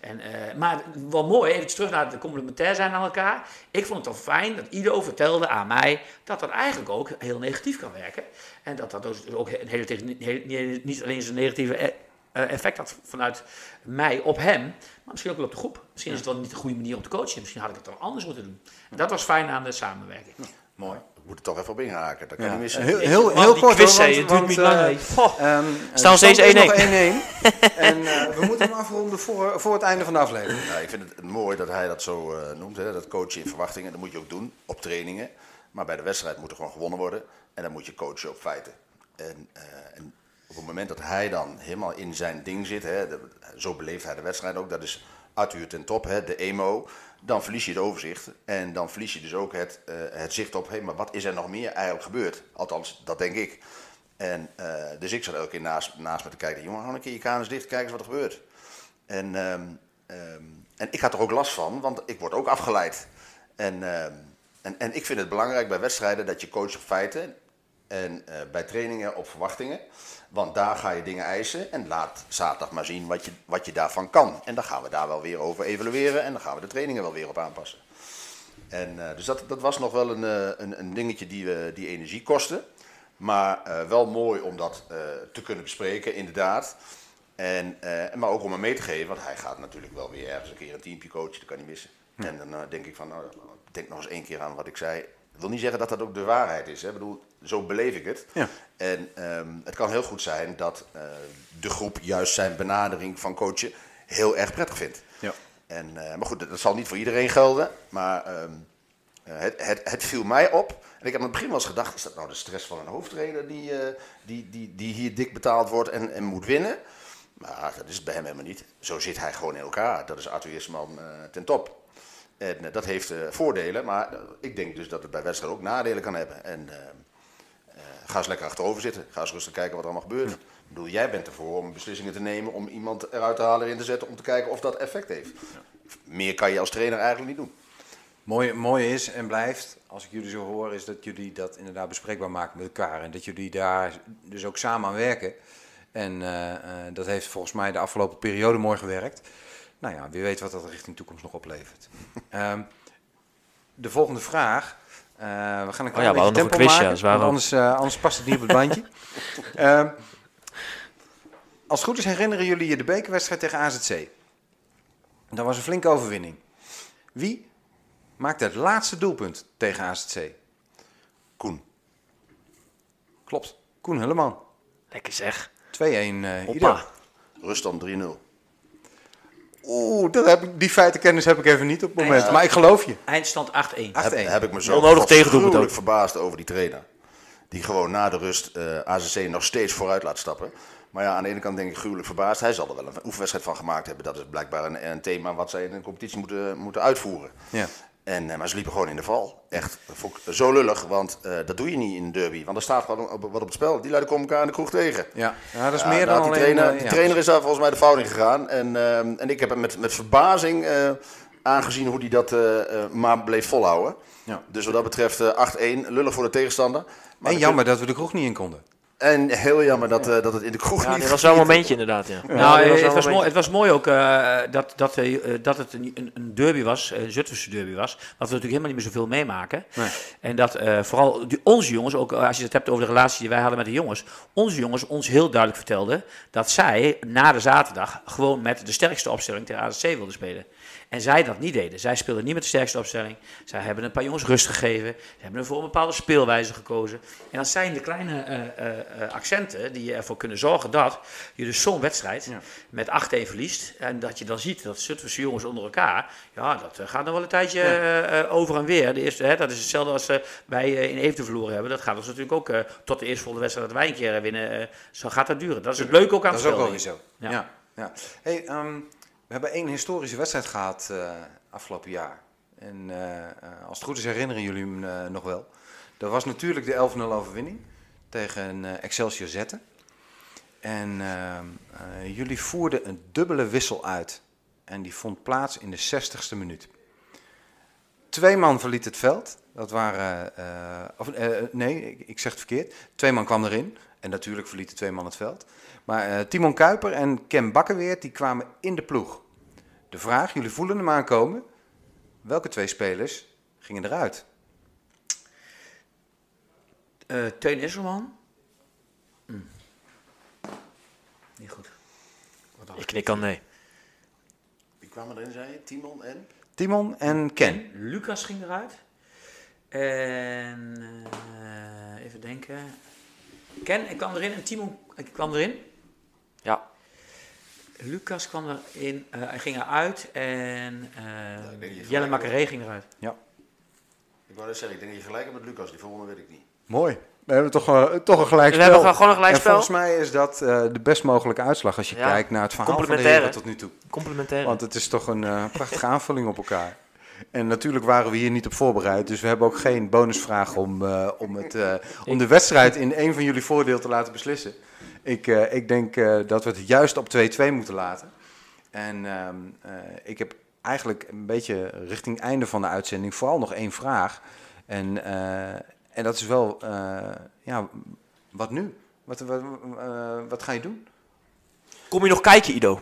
En, eh, maar wel mooi, even terug naar het complementair zijn aan elkaar. Ik vond het wel fijn dat Ido vertelde aan mij dat dat eigenlijk ook heel negatief kan werken. En dat dat dus ook een hele, niet- alleen zijn negatieve e- eh, effect had vanuit mij op hem, maar misschien ook wel op de groep. Misschien is het wel niet de goede manier om te coachen. Misschien had ik het dan anders moeten doen. En dat was fijn aan de samenwerking. Mooi. Ik moet er toch even op inhaken. Dat kan Ja. niet missen. Heel, heel, Man, heel die kort quiz, hoor, want- het duurt niet lang. eh. Goh. ehm, Staan steeds stand is 1-1. nog 1-1. en eh, we moeten hem afronden voor, voor het einde van de aflevering. Nou, ik vind het mooi dat hij dat zo eh, noemt. Hè, dat coachen in verwachtingen. Dat moet je ook doen op trainingen. Maar bij de wedstrijd moet er gewoon gewonnen worden. En dan moet je coachen op feiten. En, eh, en op het moment dat hij dan helemaal in zijn ding zit. Hè, de- zo beleeft hij de wedstrijd ook. Dat is Arthur ten top, hè, de emo. Dan verlies je het overzicht. En dan verlies je dus ook het, eh, het zicht op. Hé, maar wat is er nog meer eigenlijk gebeurd? Althans, dat denk ik. En, eh, dus ik zat elke keer naast, naast me te kijken. Jongen, hou een keer je kanus dicht. Kijk eens wat er gebeurt. En, ehm, ehm, en ik had er ook last van, want ik word ook afgeleid. En, ehm, en, en ik vind het belangrijk bij wedstrijden dat je coacht op feiten en eh, bij trainingen op verwachtingen. Want daar ga je dingen eisen en laat zaterdag maar zien wat je, wat je daarvan kan. En dan gaan we daar wel weer over evalueren en dan gaan we de trainingen wel weer op aanpassen. En, eh, dus dat, dat was nog wel een, eh, een, een dingetje die, we die energie kostte. Maar eh, wel mooi om dat te kunnen bespreken, inderdaad. En, maar ook om hem mee te geven, want hij gaat natuurlijk wel weer ergens een keer een teampje coachen, dat kan niet missen. En dan denk ik van, nou, denk nog eens één keer aan wat ik zei. Ik wil niet zeggen dat dat ook de waarheid is. Hè. Ik bedoel, zo beleef ik het. Ja. En ehm, het kan heel goed zijn dat eh, de groep juist zijn benadering van coachen heel erg prettig vindt. Ja. En, eh, maar goed, dat, dat zal niet voor iedereen gelden. Maar ehm, eh, het, het, het viel mij op. En ik heb aan het begin wel eens gedacht, is dat nou de stress van een hoofdtrainer die, die, die, die hier dik betaald wordt en, en moet winnen? Maar dat is het bij hem helemaal niet. Zo zit hij gewoon in elkaar. Dat is Arthur Eersman ten top. En dat heeft voordelen, maar ik denk dus dat het bij wedstrijden ook nadelen kan hebben. En eh, eh, ga eens lekker achterover zitten. Ga eens rustig kijken wat er allemaal gebeurt. Ik bedoel, jij bent ervoor om beslissingen te nemen, om iemand eruit te halen, erin te zetten, om te kijken of dat effect heeft. Meer kan je als trainer eigenlijk niet doen. Mooi, mooi is en blijft, als ik jullie zo hoor, is dat jullie dat inderdaad bespreekbaar maken met elkaar. En dat jullie daar dus ook samen aan werken. En eh, eh, dat heeft volgens mij de afgelopen periode mooi gewerkt. Nou ja, wie weet wat dat richting toekomst nog oplevert. Ehm, de volgende vraag. Eh, we gaan een klein Oh ja, we tempo een quiz, ja, maken, anders, eh, anders past het niet op het bandje. Ehm, als het goed is herinneren jullie je de bekerwedstrijd tegen AZC. Dat was een flinke overwinning. Wie maakte het laatste doelpunt tegen AZC? Koen. Klopt. Koen Helleman. 2-1 Lekker zeg. eh Ido. Hoppa. Ruststand 3-0. Oeh, dat heb ik, die feitenkennis heb ik even niet op het moment. Maar ik geloof je. 8-1. Eindstand 8-1. Heb, heb ik me zo Onnodig gruwelijk ook. verbaasd over die trainer. Die gewoon na de rust eh AZC nog steeds vooruit laat stappen. Maar ja, aan de ene kant denk ik gruwelijk verbaasd. Hij zal er wel een oefenwedstrijd van gemaakt hebben. Dat is blijkbaar een, een thema wat zij in een competitie moeten, moeten uitvoeren. Ja. En, eh, maar ze liepen gewoon in de val. Echt ik zo lullig, want eh, dat doe je niet in een derby. Want er staat gewoon op- wat op het spel. Die luiden komen elkaar in de kroeg tegen. Ja, ja dat is Ja, meer daar dan die alleen... trainer, eh, die ja. trainer is daar volgens mij de fout in gegaan. En, ehm, en ik heb hem met, met verbazing eh, aangezien hoe hij dat eh, eh, maar bleef volhouden. Ja. Dus wat dat betreft eh, 8-1, lullig voor de tegenstander. Maar En jammer dat we de kroeg niet in konden. En heel jammer dat, eh, dat het in de kroeg Ja, niet dit was wel een momentje inderdaad, ja. Ja, nou, eh, wel het, was een mooi, het was mooi ook eh, dat, dat, dat het een, een- een derby was, een Zutphense derby was. Wat we natuurlijk helemaal niet meer zoveel meemaken. Nee. En dat eh, vooral die, onze jongens, ook als je het hebt over de relatie die wij hadden met de jongens. Onze jongens ons heel duidelijk vertelden dat zij na de zaterdag gewoon met de sterkste opstelling tegen AZC wilden spelen. En zij dat niet deden. Zij speelden niet met de sterkste opstelling. Zij hebben een paar jongens rust gegeven. Ze hebben voor een bepaalde speelwijze gekozen. En dat zijn de kleine eh, eh, eh, accenten die ervoor kunnen zorgen dat je dus zo'n wedstrijd Ja. met 8-1 verliest. En dat je dan ziet dat Zutphense jongens onder elkaar, ja, dat gaat nog wel een tijdje over en weer. De eerste, hè, dat is hetzelfde als wij in Eefde verloren hebben. Dat gaat ons natuurlijk ook tot de eerste volgende wedstrijd dat wij een keer winnen. zo gaat dat duren. Dat is het leuke ook aan Dat het is ook spel, wel weer zo. Ja. Ja. Hey, ehm, we hebben één historische wedstrijd gehad eh, afgelopen jaar. En eh, eh, als het goed is herinneren jullie hem nog wel. Dat was natuurlijk de 11-0 overwinning tegen Excelsior Zetten. En jullie voerden een dubbele wissel uit. En die vond plaats in de 60ste minuut. Twee man verliet het veld. Dat waren. of, nee, ik, zeg het verkeerd. Twee man kwam erin. En natuurlijk verlieten twee man het veld. Maar Timon Kuiper en Ken Bakkenweert die kwamen in de ploeg. De vraag, jullie voelen hem aankomen. Welke twee spelers gingen eruit? Eh Teun Isselman. Hm. Niet goed. Ik knik al nee. Wie kwamen erin, zei je? Timon en? Timon en Ken. Lucas ging eruit. En eh, even denken. Ken, ik kwam erin en Timon ik kwam erin. Ja. Lucas kwam erin, eh hij ging eruit en eh Jelle Makkeré ging eruit. Ik wou net zeggen, ik denk dat je gelijk hebt met Lucas. Die volgende weet ik niet. Mooi. We hebben toch, eh, toch een gelijk We hebben gewoon een gelijk En spel. volgens mij is dat eh, de best mogelijke uitslag als je Ja. kijkt naar het verhaal van de Complementaire. heren tot nu toe. Complementair. Want het is toch een eh, prachtige aanvulling op elkaar. En natuurlijk waren we hier niet op voorbereid, dus we hebben ook geen bonusvraag om, eh, om, het, eh, om de wedstrijd in een van jullie voordeel te laten beslissen. Ik, eh, ik denk eh, dat we het juist op 2-2 moeten laten. En ehm, eh, ik heb eigenlijk een beetje richting einde van de uitzending vooral nog één vraag. En, eh, en dat is wel, eh, ja, wat nu? Wat, wat, eh, wat ga je doen? Kom je nog kijken, Ido?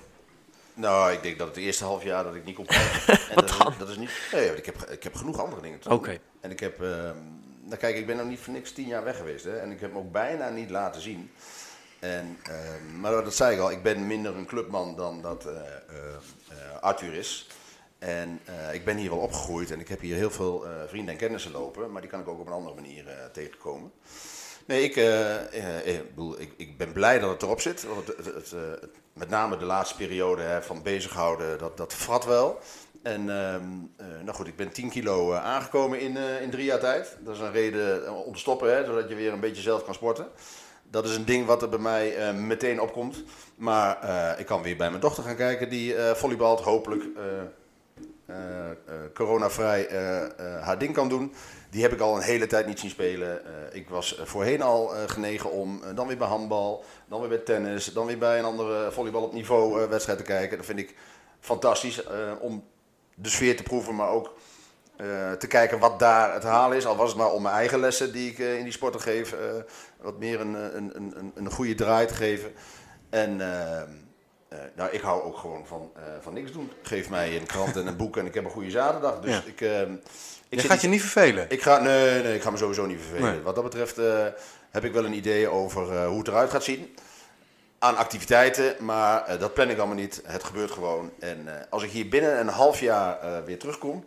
Nou, ik denk dat het eerste half jaar dat ik niet kon kijken. Wat dat, dan? Dat is niet... Nee, want ik heb, ik heb genoeg andere dingen te Oké. doen. En ik heb... ehm, nou kijk, ik ben nog niet voor niks tien jaar weg geweest. Hè, en ik heb hem ook bijna niet laten zien. En, ehm, maar dat zei ik al, ik ben minder een clubman dan dat eh, eh, Arthur is. En eh, ik ben hier wel opgegroeid en ik heb hier heel veel vrienden en kennissen lopen. Maar die kan ik ook op een andere manier tegenkomen. Nee, ik, ik, ik, ben blij dat het erop zit. Het, het, met name de laatste periode hè, van bezighouden, dat, dat vrat wel. En ehm, eh, nou goed, ik ben 10 kilo aangekomen in, in drie jaar tijd. Dat is een reden om te stoppen, hè, zodat je weer een beetje zelf kan sporten. Dat is een ding wat er bij mij eh, meteen opkomt. Maar eh, ik kan weer bij mijn dochter gaan kijken die eh volleybalt hopelijk coronavrij haar ding kan doen. Die heb ik al een hele tijd niet zien spelen. Ik was voorheen al genegen om dan weer bij handbal, dan weer bij tennis, dan weer bij een andere volleybal op niveau wedstrijd te kijken. Dat vind ik fantastisch om de sfeer te proeven, maar ook eh, te kijken wat daar het halen is. Al was het maar om mijn eigen lessen die ik eh, in die sporten geef, eh, wat meer een, een, een, een, een goede draai te geven. En nou, ik hou ook gewoon van, van niks doen. Geef mij een krant en een boek en ik heb een goede zaterdag. Dus Ja. ik, eh, ik Je gaat je niet vervelen. ik ga, nee, nee, ik ga me sowieso niet vervelen. Nee. Wat dat betreft heb ik wel een idee over hoe het eruit gaat zien. Aan activiteiten, maar dat plan ik allemaal niet. Het gebeurt gewoon. En als ik hier binnen een half jaar weer terugkom,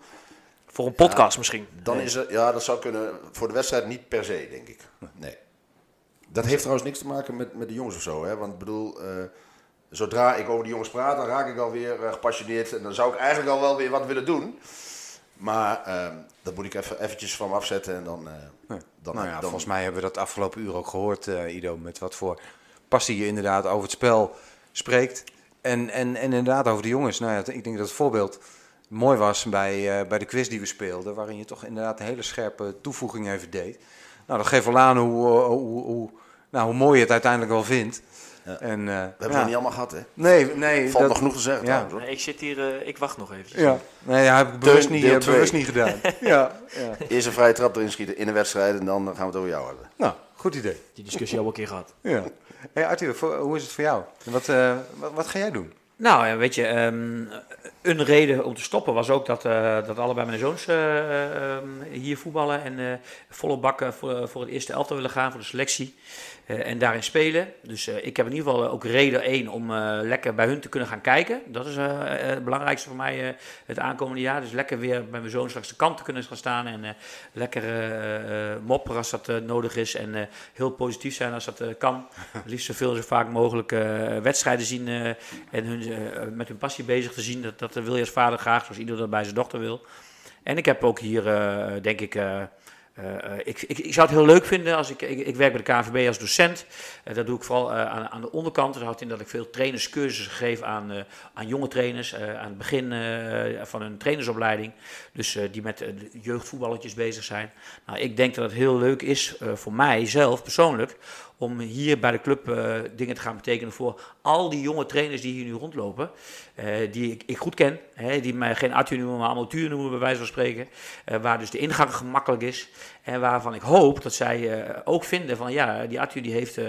Voor een podcast misschien. dan is het, ja, dat zou kunnen voor de wedstrijd niet per se, denk ik. Nee. Dat heeft trouwens niks te maken met, met de jongens of zo. Hè? Want ik bedoel, eh, zodra ik over die jongens praat, dan raak ik alweer eh, gepassioneerd. En dan zou ik eigenlijk al wel weer wat willen doen. Maar ehm, dat moet ik even eventjes van me afzetten en dan... eh, Ja. dan, nou ja, dan volgens mij hebben we dat afgelopen uur ook gehoord, eh, Ido, met wat voor passie je inderdaad over het spel spreekt. En, en, en inderdaad over de jongens. Nou ja, ik denk dat het voorbeeld mooi was bij, eh, bij de quiz die we speelden, waarin je toch inderdaad een hele scherpe toevoeging even deed. Nou, dat geeft wel aan hoe, eh, hoe, hoe, nou, hoe mooi je het uiteindelijk wel vindt. Ja. En, eh, We hebben ja. het niet allemaal gehad, hè? Nee, nee. Valt dat- nog genoeg te zeggen ja. Nee, ik zit hier, eh, ik wacht nog even. Ja, nee, ja, heb ik bewust, niet, eh, bewust niet gedaan. ja, ja. Eerst een vrije trap erin schieten in een wedstrijd en dan gaan we het over jou hebben. Nou, goed idee. Die discussie al een keer gehad. Ja. Hey Arthur, voor- hoe is het voor jou? Wat, eh, wat, wat ga jij doen? Nou, ja, weet je, ehm, een reden om te stoppen was ook dat, eh, dat allebei mijn zoons eh, ehm, hier voetballen en eh, volle bakken voor, voor het eerste elftal willen gaan, voor de selectie. Eh, en daarin spelen. Dus eh, ik heb in ieder geval ook reden één om eh, lekker bij hun te kunnen gaan kijken. Dat is eh, eh, het belangrijkste voor mij eh, het aankomende jaar. Dus lekker weer bij mijn zoons langs de kant te kunnen gaan staan en eh, lekker eh, eh, mopperen als dat eh, nodig is. En eh, heel positief zijn als dat eh, kan. Liefst zoveel zo vaak mogelijk eh, wedstrijden zien eh, en hun, eh, met hun passie bezig te zien. Dat, dat wil je als vader graag, zoals ieder dat bij zijn dochter wil. En ik heb ook hier, eh, denk ik, eh, eh, eh, ik, ik, ik zou het heel leuk vinden als ik, ik, werk bij de KNVB als docent. Eh, dat doe ik vooral eh, aan, aan de onderkant. Dat houdt in dat ik veel trainerscursussen geef aan, eh, aan jonge trainers. eh, aan het begin eh, van hun trainersopleiding. Dus eh, die met eh, jeugdvoetballetjes bezig zijn. Nou, ik denk dat het heel leuk is eh, voor mij zelf persoonlijk. Om hier bij de club eh, dingen te gaan betekenen voor al die jonge trainers die hier nu rondlopen. eh, die ik, ik goed ken. Die mij geen Arthur noemen, maar allemaal Tuur noemen bij wijze van spreken. Eh, waar dus de ingang gemakkelijk is. En waarvan ik hoop dat zij eh, ook vinden van ja, die Arthur die heeft eh,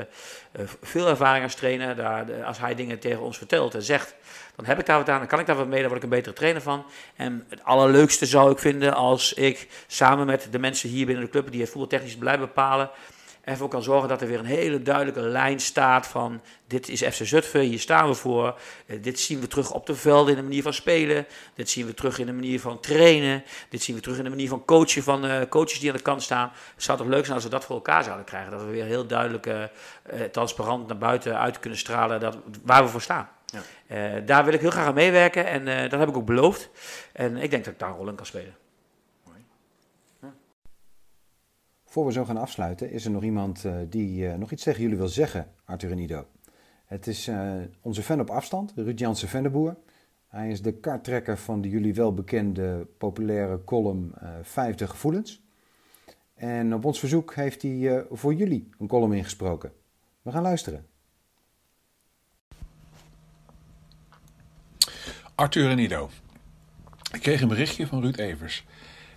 veel ervaring als trainer. Daar, als hij dingen tegen ons vertelt en zegt, dan heb ik daar wat aan. Dan kan ik daar wat mee, dan word ik een betere trainer van. En het allerleukste zou ik vinden als ik samen met de mensen hier binnen de club die het voetbaltechnisch beleid bepalen. Ervoor kan zorgen dat er weer een hele duidelijke lijn staat van dit is FC Zutphen, hier staan we voor. Eh, dit zien we terug op de velden in de manier van spelen. Dit zien we terug in de manier van trainen. Dit zien we terug in de manier van coachen van eh, coaches die aan de kant staan. Het zou toch leuk zijn als we dat voor elkaar zouden krijgen. Dat we weer heel duidelijk eh, transparant naar buiten uit kunnen stralen dat, waar we voor staan. Ja. Daar wil ik heel graag aan meewerken en dat heb ik ook beloofd. En ik denk dat ik daar een rol in kan spelen. Voor we zo gaan afsluiten, is er nog iemand eh, die eh, nog iets tegen jullie wil zeggen, Arthur en Ido. Het is eh, onze fan op afstand, Ruud Jansen Venneboer. Hij is de karttrekker van de jullie wel bekende populaire column eh Vijfde Gevoelens. En op ons verzoek heeft hij voor jullie een column ingesproken. We gaan luisteren. Arthur en Ido. Ik kreeg een berichtje van Ruud Evers.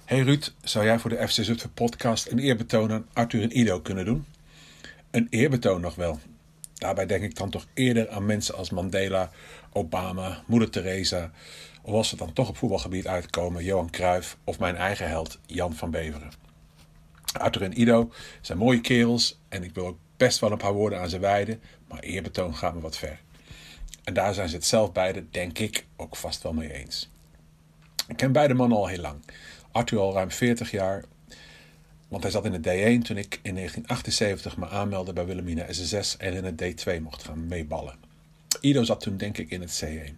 Hey Ruud, zou jij voor de FC Zutphen podcast een eerbetoon aan Arthur en Ido kunnen doen? Een eerbetoon nog wel. Daarbij denk ik dan toch eerder aan mensen als Mandela, Obama, Moeder Teresa... of als we dan toch op voetbalgebied uitkomen, Johan Cruijff of mijn eigen held Jan van Beveren. Arthur en Ido zijn mooie kerels en ik wil ook best wel een paar woorden aan ze wijden... maar eerbetoon gaat me wat ver. En daar zijn ze het zelf beide, denk ik, ook vast wel mee eens. Ik ken beide mannen al heel lang. Arthur al ruim 40 jaar, want hij zat in het D1 toen ik in 1978 me aanmeldde bij Wilhelmina SS6 en in het D2 mocht gaan meeballen. Ido zat toen denk ik in het C1.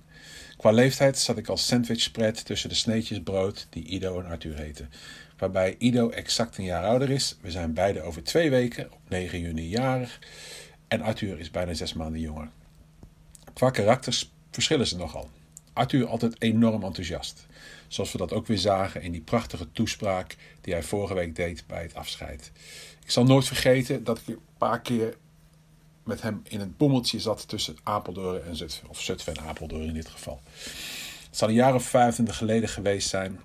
Qua leeftijd zat ik als sandwichspread tussen de sneetjes brood die Ido en Arthur heten. Waarbij Ido exact een jaar ouder is. We zijn beide over twee weken, op 9 juni, jarig. En Arthur is bijna zes maanden jonger. Qua karakters verschillen ze nogal. Arthur altijd enorm enthousiast. Zoals we dat ook weer zagen in die prachtige toespraak die hij vorige week deed bij het afscheid. Ik zal nooit vergeten dat ik een paar keer met hem in het bommeltje zat tussen Apeldoorn en Zutphen. Of Zutphen en Apeldoorn in dit geval. Het zal een jaar of 25 geleden geweest zijn.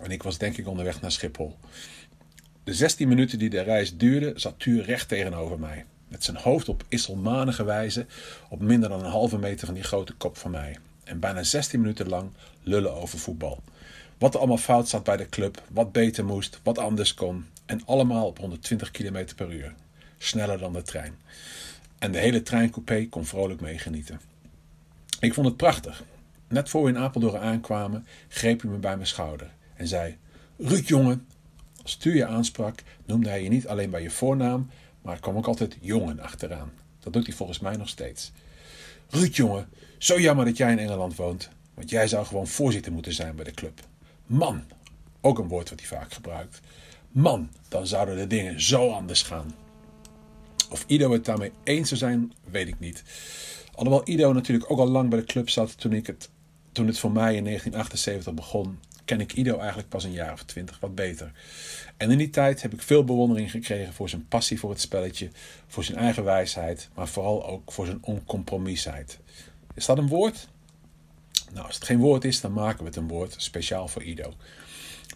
En ik was denk ik onderweg naar Schiphol. De 16 minuten die de reis duurde, zat Tuur recht tegenover mij. Met zijn hoofd op isselmanige wijze op minder dan een halve meter van die grote kop van mij. En bijna 16 minuten lang lullen over voetbal. Wat er allemaal fout zat bij de club, wat beter moest, wat anders kon. En allemaal op 120 km per uur. Sneller dan de trein. En de hele treincoupé kon vrolijk meegenieten. Ik vond het prachtig. Net voor we in Apeldoorn aankwamen, greep hij me bij mijn schouder en zei: Ruud, jongen. Als Tuur je aansprak, noemde hij je niet alleen bij je voornaam, maar kwam ook altijd jongen achteraan. Dat doet hij volgens mij nog steeds. Ruud, jongen, zo jammer dat jij in Engeland woont, want jij zou gewoon voorzitter moeten zijn bij de club. Man, Ook een woord wat hij vaak gebruikt. Man, dan zouden de dingen zo anders gaan. Of Ido het daarmee eens zou zijn, weet ik niet. Alhoewel Ido natuurlijk ook al lang bij de club zat toen, ik het, toen het voor mij in 1978 begon, ken ik Ido eigenlijk pas een jaar of twintig wat beter. En in die tijd heb ik veel bewondering gekregen voor zijn passie voor het spelletje, voor zijn eigen wijsheid, maar vooral ook voor zijn oncompromisheid. Is dat een woord? Nou, als het geen woord is, dan maken we het een woord, speciaal voor Ido.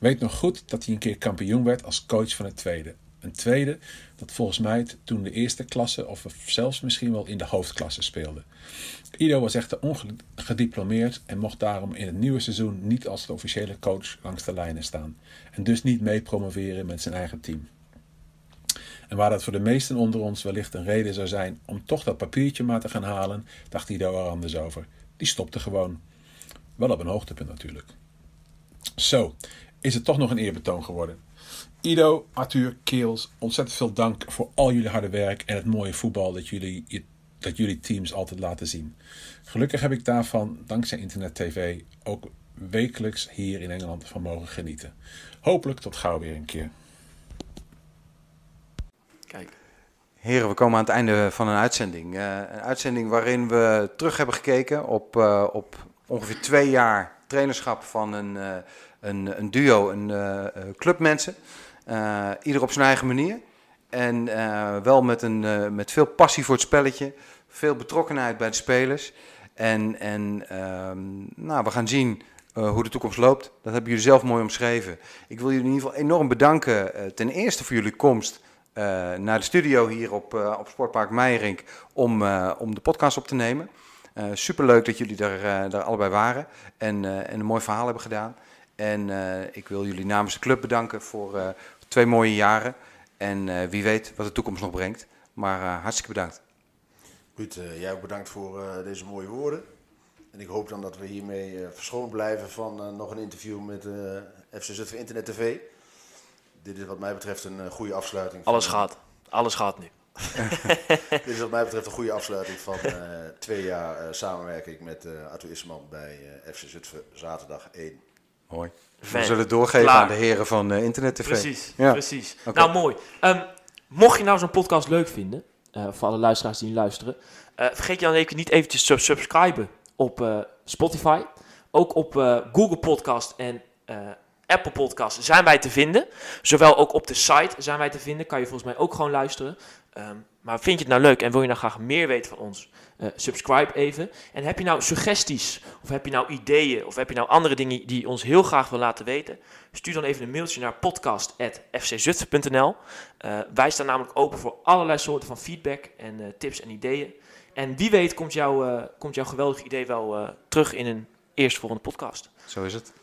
Weet nog goed dat hij een keer kampioen werd als coach van het tweede. Een tweede dat volgens mij toen de eerste klasse of zelfs misschien wel in de hoofdklasse speelde. Ido was echter ongediplomeerd en mocht daarom in het nieuwe seizoen niet als de officiële coach langs de lijnen staan. En dus niet mee promoveren met zijn eigen team. En waar dat voor de meesten onder ons wellicht een reden zou zijn om toch dat papiertje maar te gaan halen, dacht Ido er anders over. Die stopte gewoon. Wel op een hoogtepunt natuurlijk. Zo, is het toch nog een eerbetoon geworden. Ido, Arthur, Keels, ontzettend veel dank voor al jullie harde werk en het mooie voetbal dat jullie, dat jullie teams altijd laten zien. Gelukkig heb ik daarvan, dankzij internet tv, ook wekelijks hier in Engeland van mogen genieten. Hopelijk tot gauw weer een keer. Kijk. Heren, we komen aan het einde van een uitzending. Uh, een uitzending waarin we terug hebben gekeken op, uh, op ongeveer twee jaar trainerschap van een, uh, een, een, duo, een club mensen. ieder op zijn eigen manier. En wel met, een, met veel passie voor het spelletje, veel betrokkenheid bij de spelers. En, en ehm, nou, we gaan zien hoe de toekomst loopt. Dat hebben jullie zelf mooi omschreven. Ik wil jullie in ieder geval enorm bedanken. ten eerste voor jullie komst. Uh, naar de studio hier op, uh, op Sportpark Meijerink om, uh, om de podcast op te nemen. superleuk dat jullie daar, daar allebei waren en, en een mooi verhaal hebben gedaan. En ik wil jullie namens de club bedanken voor twee mooie jaren. En wie weet wat de toekomst nog brengt. Maar hartstikke bedankt. Ruud, jij ook bedankt voor deze mooie woorden. En ik hoop dan dat we hiermee verschoond blijven van nog een interview met FC Zutphen Internet TV dit is wat mij betreft een goede afsluiting. Alles van, gaat. Alles gaat nu. dit is wat mij betreft een goede afsluiting van uh, twee jaar uh, samenwerking met uh, Arthur Isman bij FC Zutphen zaterdag 1. Mooi. We zullen het doorgeven Klaar. aan de heren van Internet TV. Precies, ja. precies. Okay. Nou, mooi. Um, mocht je nou zo'n podcast leuk vinden, voor alle luisteraars die luisteren, vergeet je dan even niet eventjes te subscriben op Spotify. Ook op Google Podcast en Apple Podcast zijn wij te vinden. Zowel ook op de site zijn wij te vinden. Kan je volgens mij ook gewoon luisteren. Um, maar vind je het nou leuk en wil je nou graag meer weten van ons? Uh, subscribe even. En heb je nou suggesties? Of heb je nou ideeën? Of heb je nou andere dingen die ons heel graag wil laten weten? Stuur dan even een mailtje naar podcast.fczutphen.nl. Uh, wij staan namelijk open voor allerlei soorten van feedback en uh, tips en ideeën. En wie weet komt, jou, komt jouw geweldig idee wel terug in een eerstvolgende podcast. Zo is het.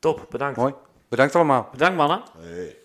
Top, bedankt. Mooi. Bedankt allemaal. Bedankt mannen. Hey.